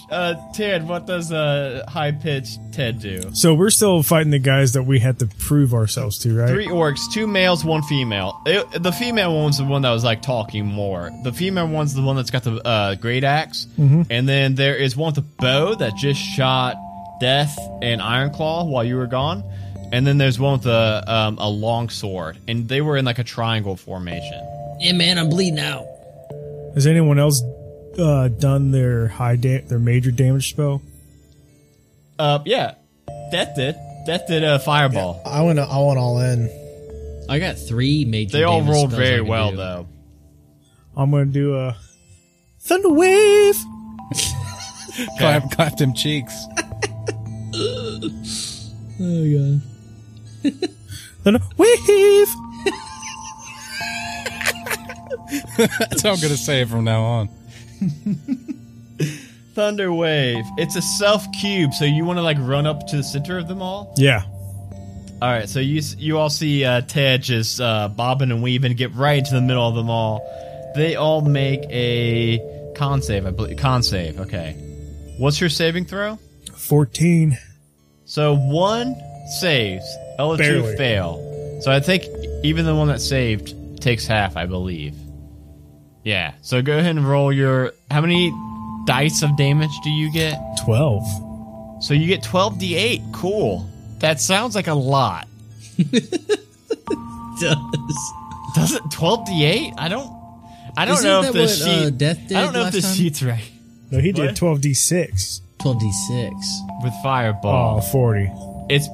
[SPEAKER 1] Uh, Ted, what does uh high pitched Ted do?
[SPEAKER 2] So we're still fighting the guys that we had to prove ourselves to, right?
[SPEAKER 1] Three orcs, two males, one female. It- the female one's the one that was like talking more. The female one's the one that's got the uh, great axe, and then there is one with a bow that just shot Death and Ironclaw while you were gone, and then there's one with a um, a long sword, and they were in like a triangle formation.
[SPEAKER 4] yeah, man, I'm bleeding out.
[SPEAKER 2] Has anyone else uh, done their high da- their major damage spell?
[SPEAKER 1] Uh, yeah, Death did. Death did a fireball.
[SPEAKER 3] I want to I want all in.
[SPEAKER 4] I got three major.
[SPEAKER 1] They all rolled
[SPEAKER 4] spells
[SPEAKER 1] very well
[SPEAKER 4] do.
[SPEAKER 1] though.
[SPEAKER 2] I'm gonna do a thunder wave. <laughs>
[SPEAKER 6] Clap, clap them cheeks.
[SPEAKER 4] Oh god. <laughs>
[SPEAKER 2] Thunder wave. <laughs>
[SPEAKER 6] That's how I'm gonna say it from now on.
[SPEAKER 1] Thunder wave. It's a self cube, so you want to like run up to the center of them all.
[SPEAKER 2] Yeah.
[SPEAKER 1] All right, so you you all see uh, Ted just uh, bobbing and weaving, get right into the middle of them all. They all make a con save, I believe. Con save, okay. What's your saving throw?
[SPEAKER 2] Fourteen.
[SPEAKER 1] So one saves, other two
[SPEAKER 2] Barely.
[SPEAKER 1] fail. So I think even the one that saved takes half, I believe. Yeah. So go ahead and roll your. How many dice of damage do you get?
[SPEAKER 2] Twelve.
[SPEAKER 1] So you get 12d8. Cool. That sounds like a lot. <laughs>
[SPEAKER 4] Does.
[SPEAKER 1] Does it 12d8? I don't. I don't
[SPEAKER 4] Isn't
[SPEAKER 1] know
[SPEAKER 4] that
[SPEAKER 1] if the
[SPEAKER 4] what,
[SPEAKER 1] sheet.
[SPEAKER 4] uh, Death did
[SPEAKER 1] I don't know if
[SPEAKER 4] last
[SPEAKER 1] the
[SPEAKER 4] time?
[SPEAKER 1] sheet's right
[SPEAKER 2] No, he
[SPEAKER 1] What?
[SPEAKER 2] did twelve d six.
[SPEAKER 4] Twelve d six.
[SPEAKER 1] with
[SPEAKER 2] Oh,
[SPEAKER 1] fireball.
[SPEAKER 2] 40.
[SPEAKER 1] It's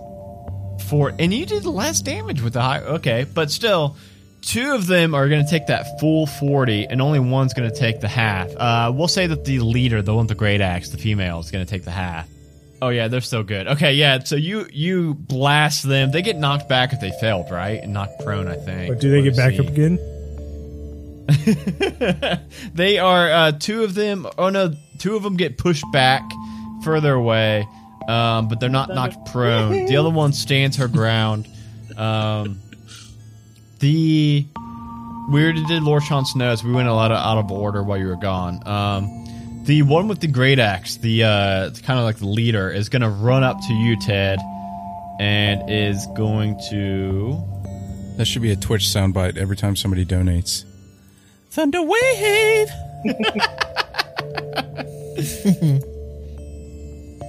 [SPEAKER 1] four, and you did less damage with the high. Okay, but still, two of them are going to take that full forty, and only one's going to take the half. Uh, we'll say that the leader, the one with the great axe, the female, is going to take the half. Oh yeah, they're still good. Okay, yeah. So you you blast them. They get knocked back if they failed, right? And knocked prone, I think.
[SPEAKER 2] But do they
[SPEAKER 1] Let's
[SPEAKER 2] get back
[SPEAKER 1] see.
[SPEAKER 2] up again? <laughs>
[SPEAKER 1] they are uh, two of them. Oh no, two of them get pushed back further away, um, but they're not knocked prone. The other one <laughs> stands her ground. Um, the we already did Lord Sean Snow's. We went a lot of out of order while you were gone. Um, the one with the great axe, the uh, kind of like the leader, is going to run up to you, Ted, and is going to.
[SPEAKER 6] That should be a Twitch soundbite every time somebody donates.
[SPEAKER 5] Thunder wave. <laughs> <laughs>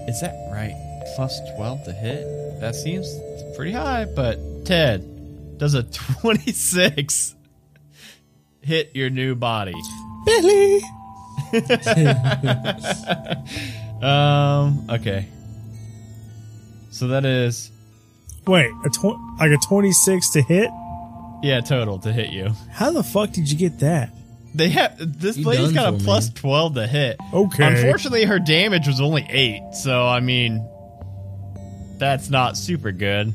[SPEAKER 1] Is that right? Plus 12 to hit? That seems pretty high, but Ted, does a <laughs> 26 hit your new body?
[SPEAKER 2] Billy. <laughs>
[SPEAKER 1] Um, okay. So that is,
[SPEAKER 2] Wait, a tw- like a 26 to hit?
[SPEAKER 1] yeah, total to hit you.
[SPEAKER 2] How the fuck did you get that?
[SPEAKER 1] They have, this
[SPEAKER 4] You
[SPEAKER 1] lady's
[SPEAKER 4] done
[SPEAKER 1] got a plus
[SPEAKER 4] me.
[SPEAKER 1] 12 to hit.
[SPEAKER 2] Okay.
[SPEAKER 1] Unfortunately, her damage was only 8, so I mean, that's not super good.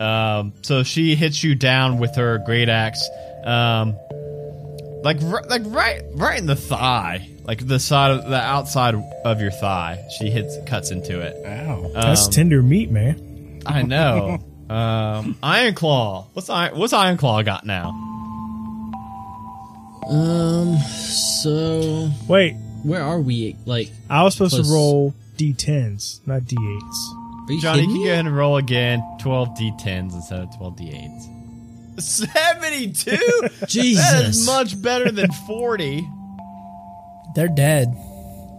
[SPEAKER 1] Um, so she hits you down with her great axe, um, like r- like right right in the thigh, like the side of the outside of your thigh. She hits cuts into it.
[SPEAKER 6] Ow.
[SPEAKER 2] That's
[SPEAKER 1] Um,
[SPEAKER 2] tender meat, man.
[SPEAKER 1] I know. <laughs> um, Iron Claw. What's Iron, what's Iron Claw got now?
[SPEAKER 4] Um. So
[SPEAKER 2] Wait,
[SPEAKER 4] where are we? Like,
[SPEAKER 2] I was supposed
[SPEAKER 4] Plus-
[SPEAKER 2] to roll d10s, not d8s.
[SPEAKER 4] are you
[SPEAKER 1] Johnny, can you
[SPEAKER 4] me?
[SPEAKER 1] go ahead and roll again? Twelve d10s instead of twelve d8s. Seventy-two. <laughs> Jesus, That is
[SPEAKER 4] Jesus.
[SPEAKER 1] much better than 40.
[SPEAKER 3] They're dead.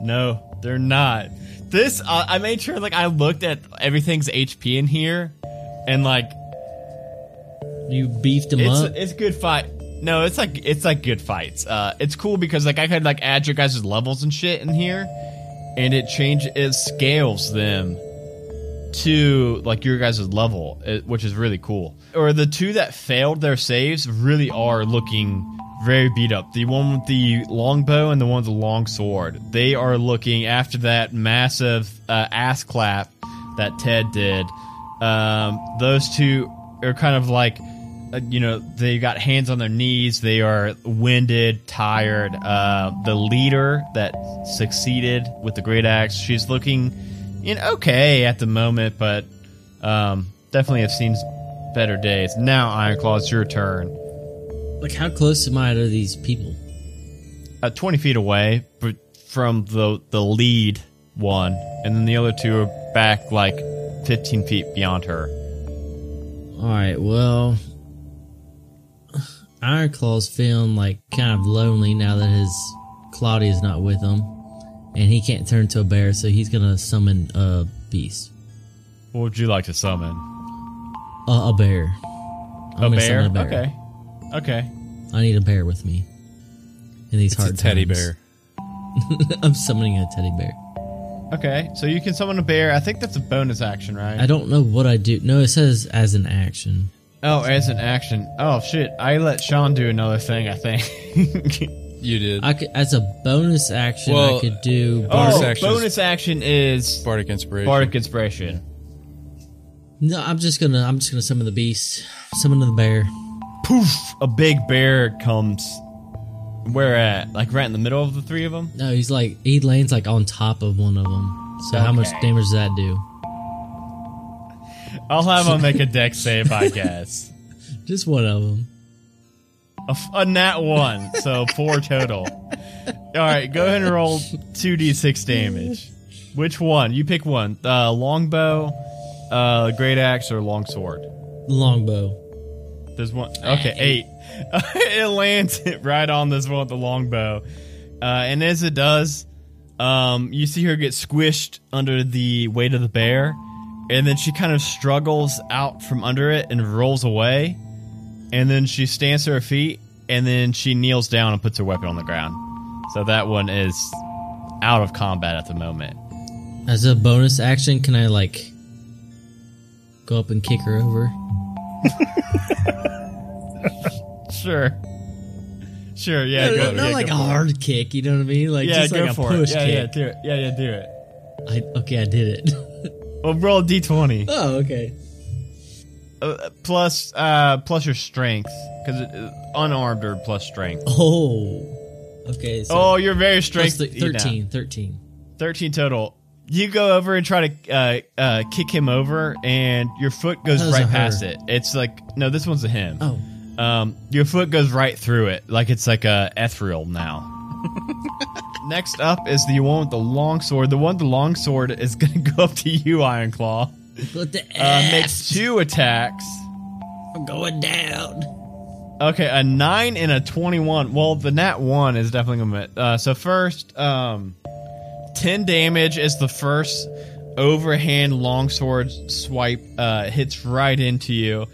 [SPEAKER 1] No, they're not. This, uh, I made sure, like, I looked at everything's HP in here, and, like,
[SPEAKER 4] You beefed them
[SPEAKER 1] it's,
[SPEAKER 4] up.
[SPEAKER 1] it's good fight. No, it's like, it's like good fights. Uh, it's cool because, like, I could, like, add your guys' levels and shit in here, and it change, it scales them to, like, your guys' level, which is really cool. Or the two that failed their saves really are looking very beat up. The one with the longbow and the one with the long sword. They are looking after that massive uh, ass clap that Ted did. Um, those two are kind of like, uh, you know, they've got hands on their knees. They are winded, tired. Uh, the leader that succeeded with the great axe, she's looking, you know, okay at the moment, but um, definitely have seen better days. Now, Ironclaw, it's your turn.
[SPEAKER 4] like, how close am I to these people?
[SPEAKER 1] uh, 20 feet away but from the the lead one and then the other two are back like 15 feet beyond her
[SPEAKER 4] All right. Well, Ironclaw's feeling like kind of lonely now that his Claudia's not with him, and he can't turn to a bear, so he's gonna summon a beast,
[SPEAKER 1] what would you like to summon
[SPEAKER 4] uh, a bear. I'm
[SPEAKER 1] a bear? okay okay
[SPEAKER 4] I need a bear with me in these
[SPEAKER 6] It's
[SPEAKER 4] hard
[SPEAKER 6] a teddy
[SPEAKER 4] times.
[SPEAKER 6] bear. <laughs>
[SPEAKER 4] I'm summoning a teddy bear.
[SPEAKER 1] okay so you can summon a bear i think that's a bonus action right
[SPEAKER 4] I don't know what I do. No, it says as an action.
[SPEAKER 1] Oh as an action oh shit i let sean do another thing i think <laughs>
[SPEAKER 6] You did.
[SPEAKER 4] I could, as a bonus action, I could do.
[SPEAKER 6] Bonus
[SPEAKER 1] oh
[SPEAKER 6] action is-
[SPEAKER 1] bonus action is
[SPEAKER 6] Bardic inspiration.
[SPEAKER 1] bardic inspiration
[SPEAKER 4] No, I'm just gonna. I'm just gonna summon the beast. Summon the bear.
[SPEAKER 1] poof a big bear comes where at like right in the middle of the three of them
[SPEAKER 4] No, he's like he lands like on top of one of them. So how much damage does that do?
[SPEAKER 1] I'll have him make a dex <laughs> save i guess
[SPEAKER 4] Just one of them.
[SPEAKER 1] A nat one, so four total. All right, go ahead and roll two d six damage. Which one? You pick one. Uh, longbow, uh, great axe, or longsword.
[SPEAKER 4] Longbow.
[SPEAKER 1] There's one. Okay, eight. <laughs> it lands right on this one with the longbow, uh, and as it does, um, you see her get squished under the weight of the bear, and then she kind of struggles out from under it and rolls away, and then she stands to her feet, and then she kneels down and puts her weapon on the ground. So that one is out of combat at the moment.
[SPEAKER 4] As a bonus action, can I like go up and kick her over? <laughs>
[SPEAKER 1] Sure. Sure, yeah, <laughs> go.
[SPEAKER 4] not
[SPEAKER 1] yeah,
[SPEAKER 4] like a
[SPEAKER 1] for it.
[SPEAKER 4] hard kick. You know what I mean? Like
[SPEAKER 1] Yeah,
[SPEAKER 4] just
[SPEAKER 1] go
[SPEAKER 4] like a
[SPEAKER 1] for
[SPEAKER 4] push
[SPEAKER 1] it. Yeah, yeah, do it. Yeah, yeah, do it.
[SPEAKER 4] I, okay, I did it. <laughs>
[SPEAKER 1] Well, roll a d20.
[SPEAKER 4] oh, okay.
[SPEAKER 1] uh, plus uh plus your strength because unarmed or plus strength.
[SPEAKER 4] Oh. Okay. So
[SPEAKER 1] oh, you're very strength.
[SPEAKER 4] the,
[SPEAKER 1] you know.
[SPEAKER 4] 13. 13.
[SPEAKER 1] 13 total. You go over and try to uh, uh, kick him over, and your foot goes right
[SPEAKER 4] a her.
[SPEAKER 1] past it. It's like no, this one's a him.
[SPEAKER 4] Oh.
[SPEAKER 1] Um, your foot goes right through it, like it's like a ethereal now. <laughs> Next up is the one with the long sword. The one with the long sword is gonna go up to you, Iron Claw. Uh, makes two attacks.
[SPEAKER 4] I'm going down.
[SPEAKER 1] Okay, a nine and a twenty-one. Well, the nat one is definitely gonna. Hit. Uh, so first, um, ten damage is the first overhand longsword swipe. Uh, hits right into you.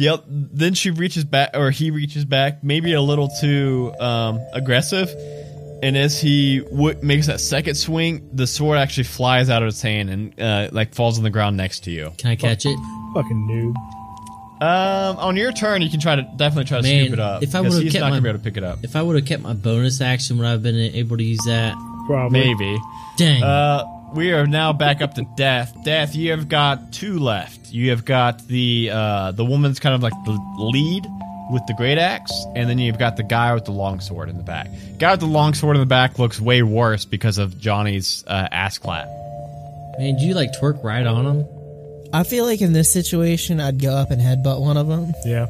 [SPEAKER 1] The oth- then she reaches back, or he reaches back, maybe a little too um, aggressive. And as he w- makes that second swing, the sword actually flies out of his hand and uh, like falls on the ground next to you.
[SPEAKER 4] Can I catch it?
[SPEAKER 2] Fucking noob.
[SPEAKER 1] Um, on your turn, you can try to definitely try to
[SPEAKER 4] Man,
[SPEAKER 1] scoop it up.
[SPEAKER 4] if I
[SPEAKER 1] 'cause
[SPEAKER 4] would've kept
[SPEAKER 1] not
[SPEAKER 4] my-
[SPEAKER 1] gonna be able to pick it up.
[SPEAKER 4] If I would have kept my bonus action, would I have been able to use that?
[SPEAKER 2] Probably.
[SPEAKER 1] Maybe.
[SPEAKER 4] Dang.
[SPEAKER 1] Uh, we are now back up to death. Death, you have got two left. You have got the uh the woman's kind of like the lead with the great axe, and then you've got the guy with the long sword in the back. Guy with the long sword in the back looks way worse because of Johnny's uh, ass clap.
[SPEAKER 4] Man, did you like twerk right on him?
[SPEAKER 3] I feel like in this situation, I'd go up and headbutt one of them.
[SPEAKER 2] Yeah.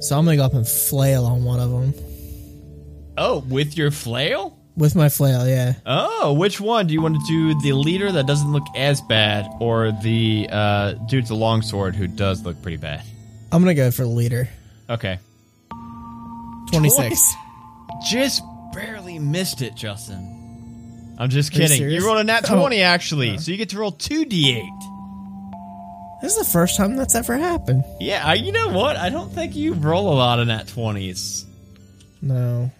[SPEAKER 3] So I'm gonna go up and flail on one of them
[SPEAKER 1] Oh, with your flail?
[SPEAKER 3] With my flail. Yeah,
[SPEAKER 1] Oh, which one do you want to do? The leader that doesn't look as bad, or the uh, dude with the long sword who does look pretty bad?
[SPEAKER 3] I'm gonna go for the leader.
[SPEAKER 1] Okay.
[SPEAKER 3] Twenty six.
[SPEAKER 1] Just barely missed it, Justin. I'm just
[SPEAKER 3] Are you
[SPEAKER 1] kidding. You,
[SPEAKER 3] serious?
[SPEAKER 1] rolled a nat
[SPEAKER 3] Oh.
[SPEAKER 1] 20, actually, so you get to roll 2d8.
[SPEAKER 3] This is the first time that's ever happened.
[SPEAKER 1] Yeah, I, you know what? I don't think you roll a lot of nat 20s.
[SPEAKER 3] No,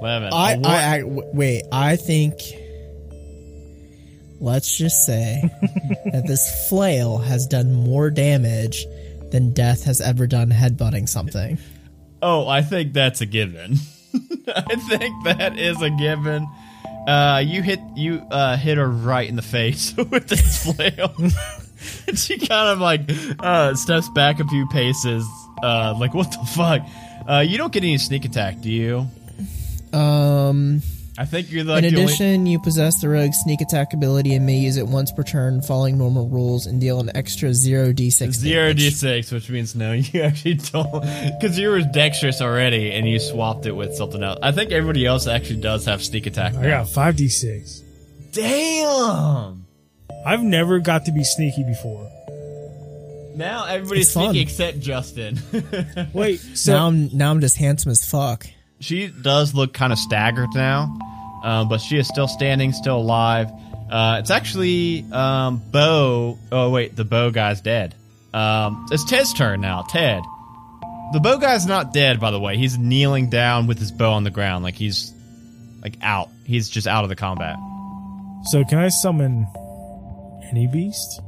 [SPEAKER 1] 11.
[SPEAKER 3] I, I, I wait. I think. Let's just say <laughs> that this flail has done more damage than Death has ever done headbutting something.
[SPEAKER 1] oh, I think that's a given. <laughs> I think that is a given. Uh, you hit you uh, hit her right in the face <laughs> with this flail. she kind of like uh, steps back a few paces. Uh, like what the fuck? Uh, you don't get any sneak attack, do you?
[SPEAKER 3] Um.
[SPEAKER 1] I think you're like
[SPEAKER 3] In
[SPEAKER 1] the only-
[SPEAKER 3] addition, you possess the rogue sneak attack ability and may use it once per turn, following normal rules, and deal an extra zero d6.
[SPEAKER 1] Zero
[SPEAKER 3] damage.
[SPEAKER 1] d six, which means no, <laughs> you actually don't, because you were dexterous already, and you swapped it with something else. I think everybody else actually does have sneak attack.
[SPEAKER 2] I got 5d6.
[SPEAKER 1] Damn.
[SPEAKER 2] I've never got to be sneaky before.
[SPEAKER 1] Now everybody's
[SPEAKER 3] It's fun.
[SPEAKER 1] sneaky except Justin. <laughs>
[SPEAKER 2] Wait, so
[SPEAKER 3] Now I'm now I'm just handsome as fuck.
[SPEAKER 1] She does look kind of staggered now, um, but she is still standing, still alive. Uh, it's actually um, Bo. Oh wait, the Bo guy's dead. Um, it's Ted's turn now. Ted. The bow guy's not dead, by the way. He's kneeling down with his bow on the ground, like he's like out. He's just out of the combat.
[SPEAKER 2] so can I summon any beast?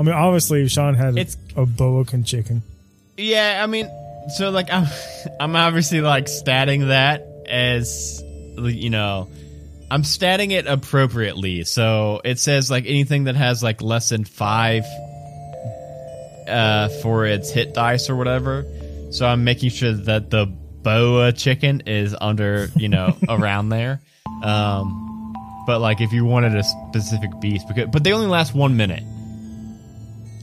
[SPEAKER 2] I mean, obviously, Sean had
[SPEAKER 1] It's-
[SPEAKER 2] a boa chicken.
[SPEAKER 1] Yeah, I mean, so like I'm, <laughs> I'm obviously like statting that as you know, I'm statting it appropriately. So it says like anything that has like less than five, uh, for its hit dice or whatever. So I'm making sure that the boa chicken is under, you know, <laughs> around there. Um, but like if you wanted a specific beast, because but they only last one minute,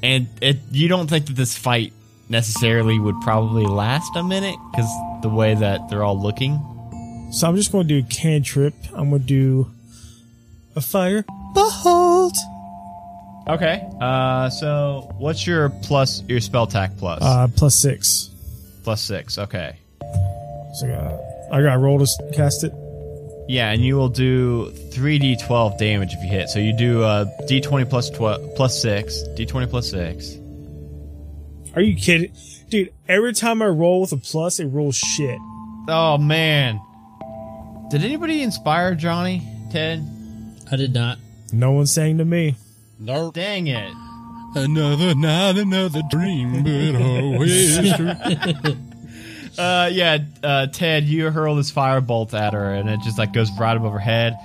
[SPEAKER 1] and it you don't think that this fight necessarily would probably last a minute because the way that they're all looking.
[SPEAKER 2] So I'm just going to do a cantrip. I'm going to do a fire bolt.
[SPEAKER 1] Okay. Uh, so what's your plus your spell attack plus?
[SPEAKER 2] Uh, plus six.
[SPEAKER 1] plus six. Okay.
[SPEAKER 2] So I got, I got to roll to cast it.
[SPEAKER 1] Yeah, and you will do three d twelve damage if you hit. So you do uh, d twenty plus twelve plus six, d twenty plus six.
[SPEAKER 2] Are you kidding? Dude, every time I roll with a plus, it rolls shit.
[SPEAKER 1] Oh man. Did anybody inspire Johnny? Ted?
[SPEAKER 4] I did not.
[SPEAKER 2] No one sang to me.
[SPEAKER 6] Nope.
[SPEAKER 1] Dang it.
[SPEAKER 6] Another night, another dream, but <laughs> always true. <laughs>
[SPEAKER 1] Uh, yeah, uh, Ted, you hurl this firebolt at her, and it just like goes right above her head.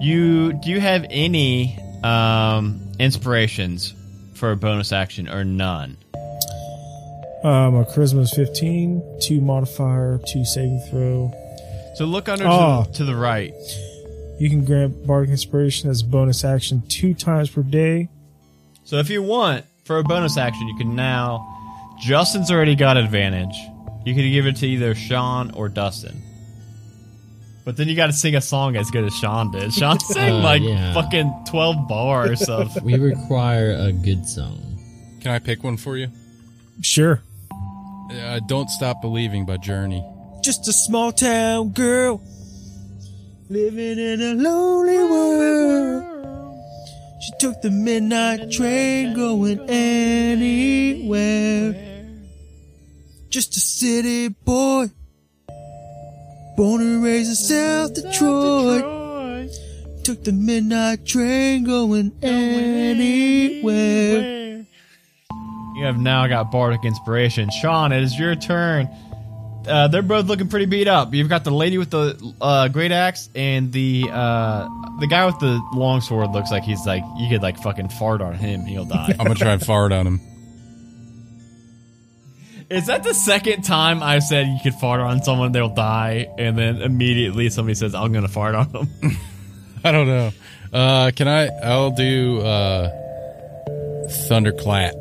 [SPEAKER 1] You do you have any um inspirations for a bonus action or none?
[SPEAKER 2] Um, my charisma is 15, two modifier, two saving throw.
[SPEAKER 1] So look under
[SPEAKER 2] Oh.
[SPEAKER 1] to, the, to the right.
[SPEAKER 2] You can grant bardic inspiration as a bonus action two times per day.
[SPEAKER 1] So if you want for a bonus action, you can now. Justin's already got advantage. You could give it to either Sean or Dustin. But then you got to sing a song as good as Sean did. <laughs> Sean sang
[SPEAKER 4] Uh,
[SPEAKER 1] like
[SPEAKER 4] yeah.
[SPEAKER 1] fucking twelve bars of.
[SPEAKER 4] We require a good song.
[SPEAKER 6] Can I pick one for you?
[SPEAKER 2] Sure.
[SPEAKER 6] Uh, Don't Stop Believing by Journey.
[SPEAKER 2] Just a small town girl living in a lonely world. She took the midnight train going anywhere. Just a city boy, born and raised in South Detroit. Took the midnight train going anywhere.
[SPEAKER 1] You have now got bardic inspiration. Sean, it is your turn. Uh, they're both looking pretty beat up. You've got the lady with the uh, great axe and the uh, the guy with the long sword. Looks like he's like you could like fucking fart on him, he'll die.
[SPEAKER 6] I'm gonna try and fart on him. <laughs>
[SPEAKER 1] Is that the second time I've said you could fart on someone, they'll die, and then immediately somebody says, I'm gonna fart on them? <laughs>
[SPEAKER 6] I don't know. Uh, can I? I'll do uh, thunderclap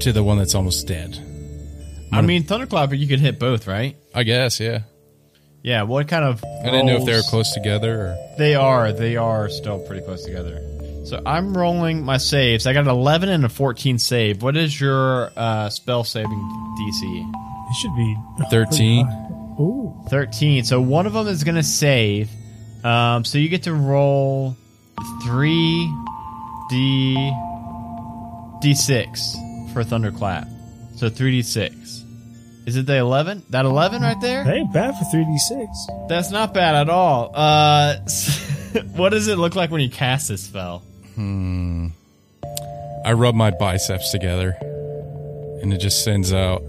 [SPEAKER 6] to the one that's almost dead.
[SPEAKER 1] I mean, Thunderclap, but you could hit both, right?
[SPEAKER 6] I guess, yeah.
[SPEAKER 1] Yeah, what kind of.
[SPEAKER 6] I didn't know if they were
[SPEAKER 1] rolls-
[SPEAKER 6] close together or.
[SPEAKER 1] They are. They are still pretty close together. So I'm rolling my saves. I got an 11 and a 14 save. What is your uh, spell saving DC?
[SPEAKER 2] It should be
[SPEAKER 6] 13.
[SPEAKER 2] Ooh.
[SPEAKER 1] 13. So one of them is going to save. Um, so you get to roll 3 D D6 for Thunderclap. So 3d6. Is it the 11? That 11 right there?
[SPEAKER 2] That ain't bad for 3d6.
[SPEAKER 1] That's not bad at all. Uh, <laughs> what does it look like when you cast this spell?
[SPEAKER 6] Hmm. I rub my biceps together, and it just sends out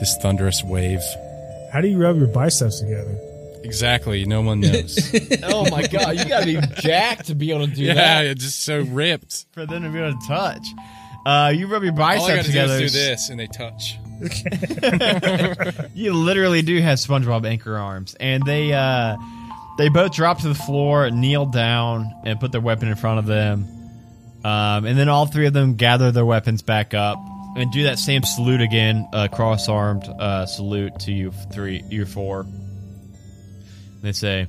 [SPEAKER 6] this thunderous wave.
[SPEAKER 2] How do you rub your biceps together?
[SPEAKER 6] Exactly. No one knows. <laughs>
[SPEAKER 1] oh my god, you gotta be jacked to be able to do
[SPEAKER 6] yeah,
[SPEAKER 1] that
[SPEAKER 6] it's just so ripped.
[SPEAKER 1] for them to be able to touch. Uh, you rub your
[SPEAKER 6] All I
[SPEAKER 1] biceps
[SPEAKER 6] gotta do
[SPEAKER 1] together.
[SPEAKER 6] is do this, and they touch. <laughs>
[SPEAKER 1] you literally do have SpongeBob anchor arms, and they uh, they both drop to the floor, kneel down, and put their weapon in front of them. Um, and then all three of them gather their weapons back up and do that same salute again, uh, cross-armed uh, salute to you three, you four. They say,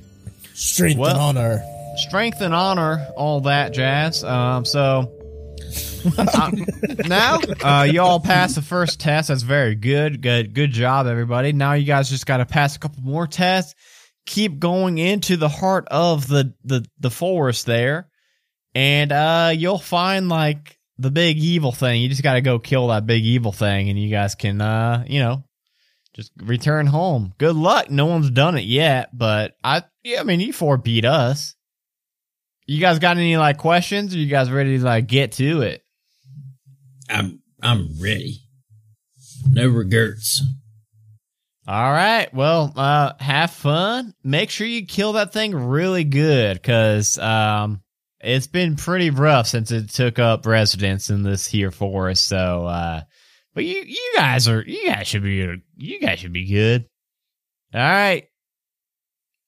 [SPEAKER 3] Strength
[SPEAKER 1] Well-
[SPEAKER 3] and honor.
[SPEAKER 1] strength and honor, all that jazz. Um, so uh, <laughs> now uh, you all passed the first test. That's very good. Good, good job, everybody. Now you guys just got to pass a couple more tests. Keep going into the heart of the the the forest there, and uh, you'll find like the big evil thing. You just got to go kill that big evil thing, and you guys can, uh, you know, just return home. Good luck. No one's done it yet, but I, yeah, I mean, you four beat us. You guys got any like questions? Or you guys ready to like get to it?
[SPEAKER 7] I'm I'm ready. No regrets.
[SPEAKER 1] All right. Well, uh, have fun. Make sure you kill that thing really good because um, it's been pretty rough since it took up residence in this here forest. So, uh, but you you guys are you guys should be you guys should be good. All right.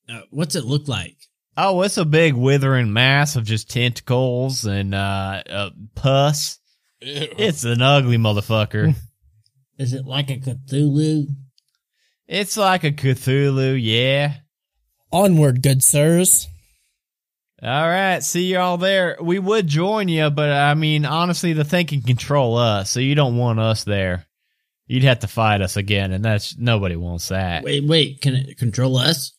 [SPEAKER 7] Uh, what's it look like?
[SPEAKER 1] Oh, it's a big withering mass of just tentacles and uh, uh pus. It's an ugly motherfucker.
[SPEAKER 7] Is it like a Cthulhu?
[SPEAKER 1] it's like a Cthulhu, yeah.
[SPEAKER 3] Onward, good sirs.
[SPEAKER 1] All right, see y'all there. We would join you, but uh, I mean, honestly, the thing can control us, so you don't want us there. You'd have to fight us again, and that's nobody wants that.
[SPEAKER 7] Wait, wait. Can it control us?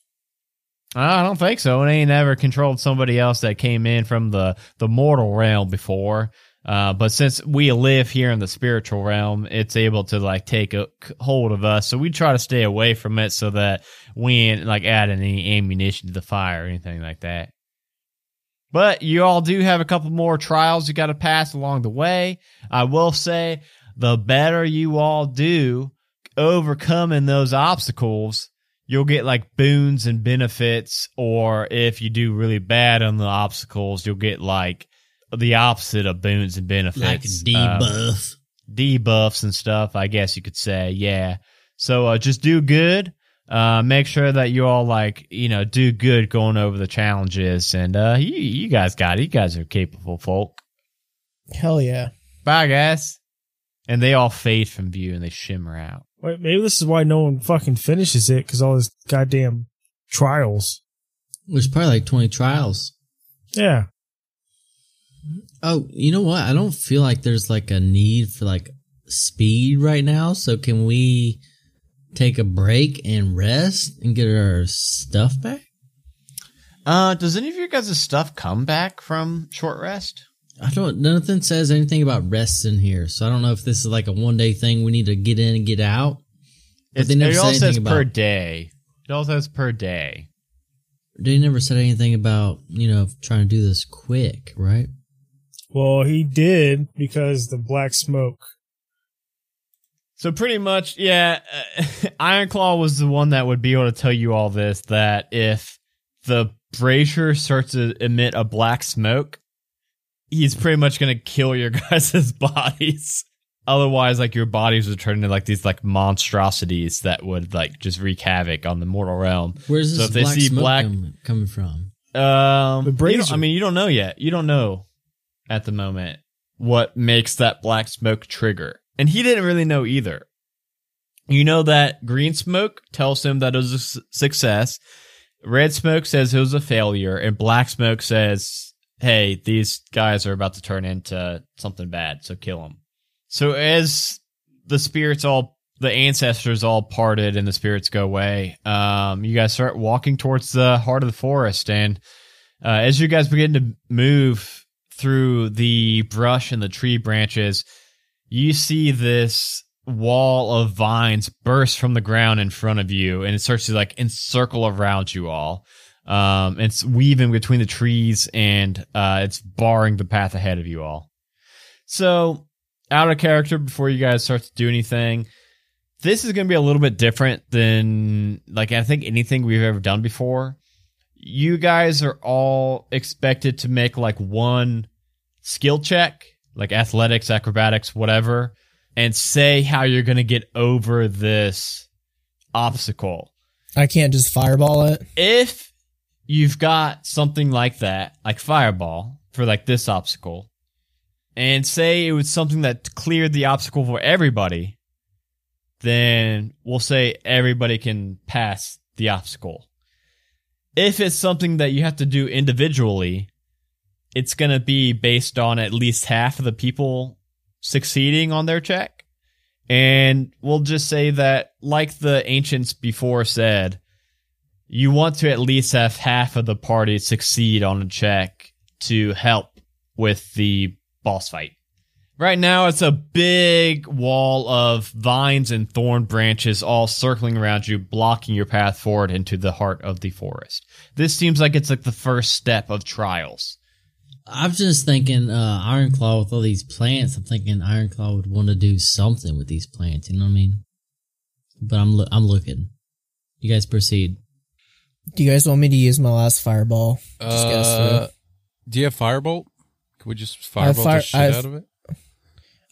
[SPEAKER 1] I don't think so. It ain't ever controlled somebody else that came in from the the mortal realm before. Uh, but since we live here in the spiritual realm, it's able to like take a hold of us. So we try to stay away from it so that we ain't like adding any ammunition to the fire or anything like that. But you all do have a couple more trials you got to pass along the way. I will say the better you all do overcoming those obstacles, you'll get like boons and benefits. Or if you do really bad on the obstacles, you'll get like the opposite of boons and benefits.
[SPEAKER 7] Like a
[SPEAKER 1] Um,
[SPEAKER 7] debuff.
[SPEAKER 1] debuffs and stuff, I guess you could say. Yeah. So uh, just do good. Uh, make sure that you all like, you know, do good going over the challenges, and uh, you you guys got it. You guys are capable folk.
[SPEAKER 3] Hell yeah.
[SPEAKER 1] Bye, guys. And they all fade from view and they shimmer out.
[SPEAKER 2] Wait, maybe this is why no one fucking finishes it because all this goddamn trials.
[SPEAKER 4] There's probably like 20 trials.
[SPEAKER 2] Yeah.
[SPEAKER 4] Oh, you know what? I don't feel like there's like a need for like speed right now. So can we take a break and rest and get our stuff back?
[SPEAKER 1] Uh, does any of your guys' stuff come back from short rest?
[SPEAKER 4] I don't. Nothing says anything about rest in here, so I don't know if this is like a one day thing we need to get in and get out. But they never
[SPEAKER 1] it all says per day. It all says per day.
[SPEAKER 4] They never said anything about you know trying to do this quick, right?
[SPEAKER 2] Well, he did because the black smoke.
[SPEAKER 1] So pretty much, yeah, uh, <laughs> Ironclaw was the one that would be able to tell you all this. That if the brazier starts to emit a black smoke, he's pretty much gonna kill your <laughs> guys' bodies. Otherwise, like your bodies would turn into like these like monstrosities that would like just wreak havoc on the mortal realm.
[SPEAKER 4] Where's
[SPEAKER 1] So
[SPEAKER 4] this
[SPEAKER 1] if they
[SPEAKER 4] black
[SPEAKER 1] see
[SPEAKER 4] smoke
[SPEAKER 1] black-
[SPEAKER 4] coming from?
[SPEAKER 1] Um,
[SPEAKER 2] The brazier.
[SPEAKER 1] I mean, you don't know yet. You don't know at the moment what makes that black smoke trigger, and he didn't really know either. You know that green smoke tells him that it was a success. Red smoke says it was a failure, and black smoke says, "Hey, these guys are about to turn into something bad, so kill them." So as the spirits all, the ancestors all parted, and the spirits go away, um, you guys start walking towards the heart of the forest, and uh, as you guys begin to move through the brush and the tree branches, you see this wall of vines burst from the ground in front of you, and it starts to like encircle around you all. Um, it's weaving between the trees, and uh, it's barring the path ahead of you all. So, out of character before you guys start to do anything. This is going to be a little bit different than like I think anything we've ever done before you guys are all expected to make like one skill check, like athletics, acrobatics, whatever, and say how you're going to get over this obstacle.
[SPEAKER 3] I can't just fireball it.
[SPEAKER 1] If you've got something like that, like fireball for like this obstacle, and say it was something that cleared the obstacle for everybody, then we'll say everybody can pass the obstacle if it's something that you have to do individually, it's going to be based on at least half of the people succeeding on their check. And we'll just say that, like the ancients before said, you want to at least have half of the party succeed on a check to help with the boss fight. Right now, it's a big wall of vines and thorn branches all circling around you, blocking your path forward into the heart of the forest. This seems like it's like the first step of trials.
[SPEAKER 4] I'm just thinking, uh, Ironclaw with all these plants. I'm thinking Ironclaw would want to do something with these plants. You know what I mean? But I'm lo- I'm looking. You guys proceed.
[SPEAKER 3] Do you guys want me to use my last fireball? Just
[SPEAKER 6] Uh, do you have firebolt? Could we just
[SPEAKER 3] I have
[SPEAKER 6] firebolt
[SPEAKER 3] fire-
[SPEAKER 6] the shit
[SPEAKER 3] I have-
[SPEAKER 6] out of it?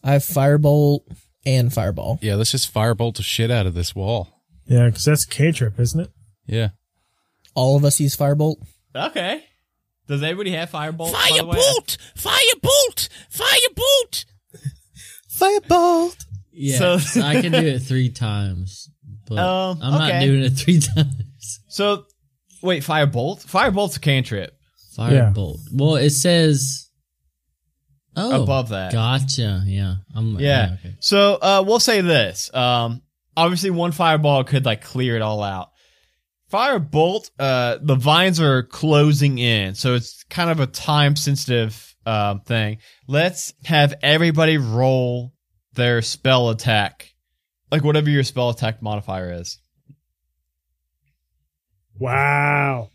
[SPEAKER 3] I have firebolt and fireball.
[SPEAKER 6] Yeah, let's just firebolt the shit out of this wall.
[SPEAKER 2] Yeah, because that's cantrip, isn't it?
[SPEAKER 6] Yeah.
[SPEAKER 3] All of us use firebolt.
[SPEAKER 1] Okay. Does everybody have firebolt? by the way?
[SPEAKER 5] Firebolt! Firebolt! Firebolt! <laughs>
[SPEAKER 3] Firebolt.
[SPEAKER 4] Yeah,
[SPEAKER 1] So-
[SPEAKER 4] so, <laughs> I can do it three times, but
[SPEAKER 1] Um,
[SPEAKER 4] I'm not doing it three <laughs> times.
[SPEAKER 1] So, wait, firebolt? Firebolt's a cantrip.
[SPEAKER 4] Firebolt. Well, it says. Oh,
[SPEAKER 1] Above that.
[SPEAKER 4] Gotcha. Yeah. I'm.
[SPEAKER 1] Yeah.
[SPEAKER 4] okay.
[SPEAKER 1] So uh, we'll say this. Um, obviously, one fireball could like clear it all out. Firebolt, uh, the vines are closing in, so it's kind of a time sensitive um, thing. Let's have everybody roll their spell attack, like whatever your spell attack modifier is.
[SPEAKER 2] Wow.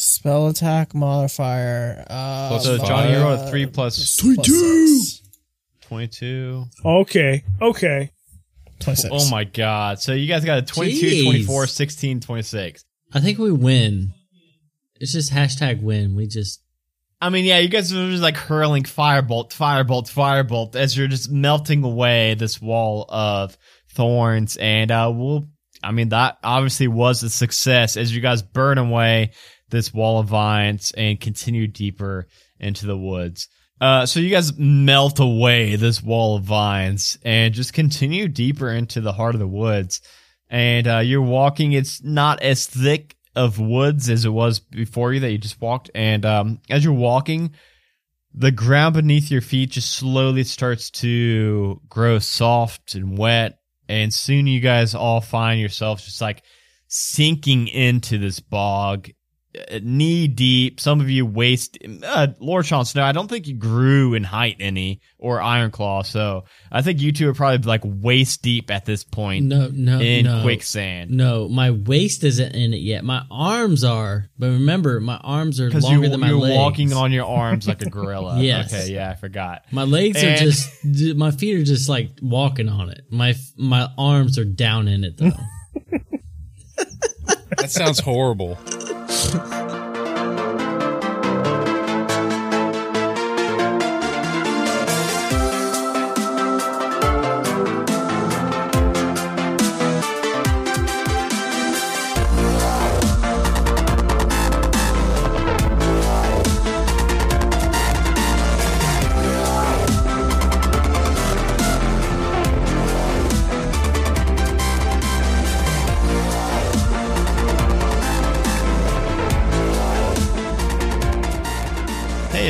[SPEAKER 3] Spell attack modifier. Uh,
[SPEAKER 6] Plus
[SPEAKER 1] So
[SPEAKER 6] five.
[SPEAKER 1] Johnny, you rolled a three plus
[SPEAKER 3] plus six.
[SPEAKER 1] twenty-two.
[SPEAKER 2] Okay. Okay.
[SPEAKER 3] 26.
[SPEAKER 1] Oh my god! So you guys got a 22,
[SPEAKER 4] Jeez.
[SPEAKER 1] 24, 16, 26.
[SPEAKER 4] I think we win. It's just hashtag win. We just
[SPEAKER 1] I mean, yeah, you guys are just like hurling firebolt, firebolt, firebolt as you're just melting away this wall of thorns. And uh, we'll, I mean, that obviously was a success as you guys burn away this wall of vines and continue deeper into the woods. Uh, so you guys melt away this wall of vines and just continue deeper into the heart of the woods. And uh, you're walking. It's not as thick of woods as it was before you that you just walked. And um, as you're walking, the ground beneath your feet just slowly starts to grow soft and wet. And soon you guys all find yourselves just like sinking into this bog knee deep. Some of you waist. Uh, Lord Sean Snow, I don't think you grew in height any or Iron Claw, so I think you two are probably like waist deep at this point
[SPEAKER 4] No, no,
[SPEAKER 1] in
[SPEAKER 4] no.
[SPEAKER 1] quicksand.
[SPEAKER 4] No, my waist isn't in it yet. My arms are, but remember, my arms are longer
[SPEAKER 1] you,
[SPEAKER 4] than my
[SPEAKER 1] you're
[SPEAKER 4] legs.
[SPEAKER 1] walking on your arms like a <laughs> gorilla.
[SPEAKER 4] Yes.
[SPEAKER 1] Okay, yeah, I forgot.
[SPEAKER 4] My legs are just, my feet are just like walking on it. My my arms are down in it though. <laughs>
[SPEAKER 6] That sounds horrible. <laughs>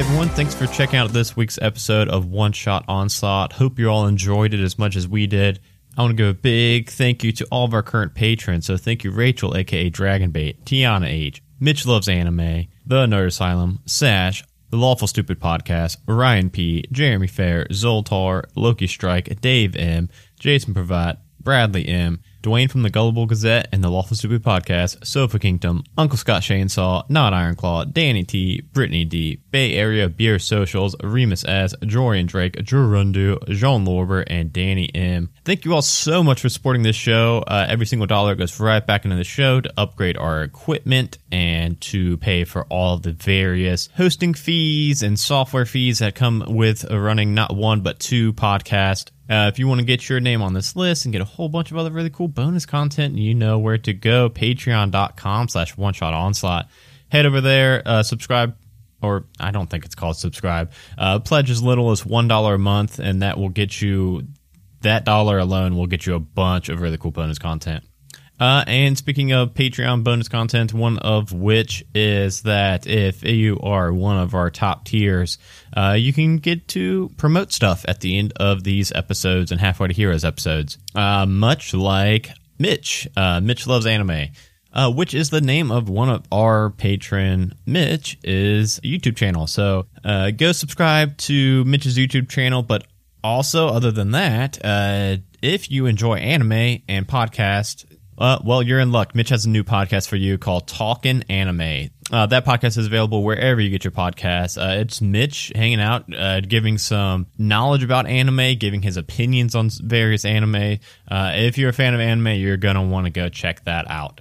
[SPEAKER 1] everyone, thanks for checking out this week's episode of One Shot Onslaught. Hope you all enjoyed it as much as we did. I want to give a big thank you to all of our current patrons. So thank you Rachel, aka Dragonbait, Tiana H, Mitch Loves Anime, The Nerd Asylum, Sash, The Lawful Stupid Podcast, Ryan P, Jeremy Fair, Zoltar, Loki Strike, Dave M, Jason Pravat, Bradley M, Dwayne from the Gullible Gazette and the Lawful Stupid Podcast, Sofa Kingdom, Uncle Scott Chainsaw, Not Ironclaw, Danny T, Brittany D, Bay Area Beer Socials, Remus S, Jorian Drake, Drew Rundu, Jean Lorber, and Danny M. Thank you all so much for supporting this show. Uh, every single dollar goes right back into the show to upgrade our equipment and to pay for all the various hosting fees and software fees that come with running not one but two podcasts. Uh, if you want to get your name on this list and get a whole bunch of other really cool bonus content, you know where to go. Patreon.com slash one shot onslaught. Head over there, uh, subscribe, or I don't think it's called subscribe. Uh, pledge as little as $1 a month, and that will get you, that dollar alone will get you a bunch of really cool bonus content. Uh, and speaking of Patreon bonus content, one of which is that if you are one of our top tiers, uh, you can get to promote stuff at the end of these episodes and Halfway to Heroes episodes. Uh, much like Mitch. Uh, Mitch loves anime. Uh, which is the name of one of our patron, Mitch, is YouTube channel. So uh, go subscribe to Mitch's YouTube channel, but also, other than that, uh, if you enjoy anime and podcast, uh, well, you're in luck. Mitch has a new podcast for you called Talking Anime. Uh, that podcast is available wherever you get your podcasts. Uh, it's Mitch hanging out, uh, giving some knowledge about anime, giving his opinions on various anime. Uh, if you're a fan of anime, you're gonna want to go check that out.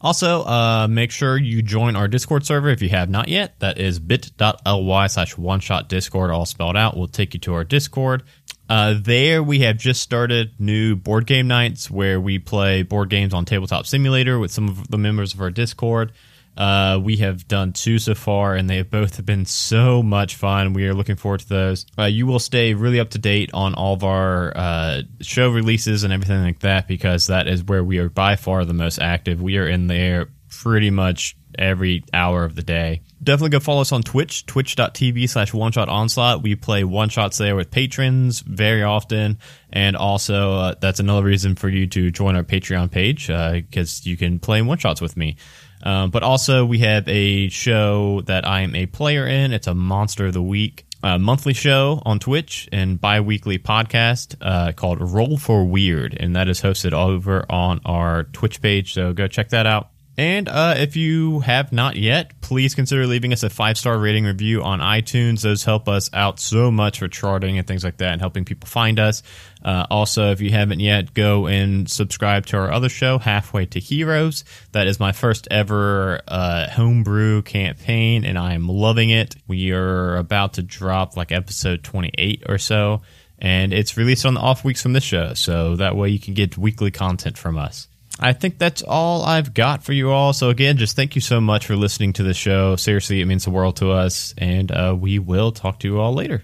[SPEAKER 1] Also, uh, make sure you join our Discord server if you have not yet. That is bit.ly slash one shot Discord, all spelled out. We'll take you to our Discord. Uh, there we have just started new board game nights where we play board games on Tabletop Simulator with some of the members of our Discord. Uh, we have done two so far, and they have both been so much fun. We are looking forward to those. Uh, you will stay really up to date on all of our uh, show releases and everything like that because that is where we are by far the most active. We are in there pretty much every hour of the day. Definitely go follow us on Twitch, twitch.tv slash one shot onslaught. We play one shots there with patrons very often. And also, uh, that's another reason for you to join our Patreon page because you can play one shots with me. Um, but also, we have a show that I am a player in. It's a Monster of the Week uh, monthly show on Twitch and bi weekly podcast uh, called Roll for Weird. And that is hosted over on our Twitch page. So go check that out. And uh, if you have not yet, please consider leaving us a five star rating review on iTunes. Those help us out so much for charting and things like that and helping people find us. Uh, also, if you haven't yet, go and subscribe to our other show, Halfway to Heroes. That is my first ever uh, homebrew campaign, and I am loving it. We are about to drop like episode 28 or so, and it's released on the off weeks from this show, so that way you can get weekly content from us. I think that's all I've got for you all. So again, just thank you so much for listening to the show. Seriously, it means the world to us, and uh, we will talk to you all later.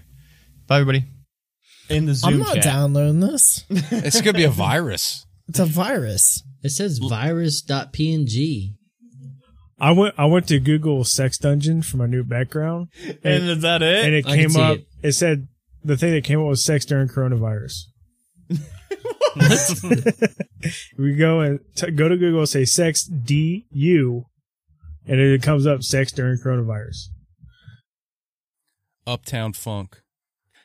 [SPEAKER 1] Bye, everybody. In the Zoom
[SPEAKER 3] I'm not
[SPEAKER 1] chat.
[SPEAKER 3] downloading this. <laughs>
[SPEAKER 6] It's gonna be a virus.
[SPEAKER 3] It's a virus.
[SPEAKER 4] It says virus.png.
[SPEAKER 2] I went I went to Google Sex Dungeon for my new background, <laughs>
[SPEAKER 1] And is that it?
[SPEAKER 2] and it
[SPEAKER 4] I
[SPEAKER 2] came up.
[SPEAKER 4] it.
[SPEAKER 2] It. said the thing that came up was sex during coronavirus. <laughs> <laughs> we go and t- go to Google, say sex du, and it comes up sex during coronavirus.
[SPEAKER 6] Uptown Funk.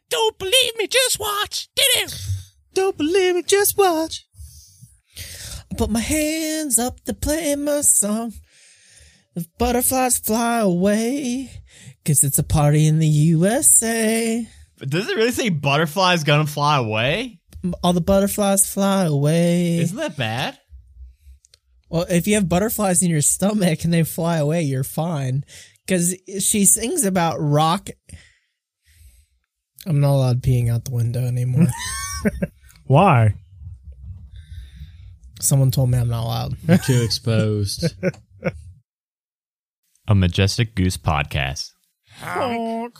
[SPEAKER 5] Don't believe me, just watch. Did it?
[SPEAKER 2] Don't believe me, just watch.
[SPEAKER 3] I put my hands up to play my song. The butterflies fly away. Cause it's a party in the USA.
[SPEAKER 1] Does it really say butterflies gonna fly away?
[SPEAKER 3] All the butterflies fly away.
[SPEAKER 1] Isn't that bad?
[SPEAKER 3] Well, if you have butterflies in your stomach and they fly away, you're fine. Because she sings about rock. I'm not allowed peeing out the window anymore. <laughs>
[SPEAKER 2] Why?
[SPEAKER 3] Someone told me I'm not allowed.
[SPEAKER 4] You're too exposed. <laughs>
[SPEAKER 1] A Majestic Goose podcast.
[SPEAKER 5] it?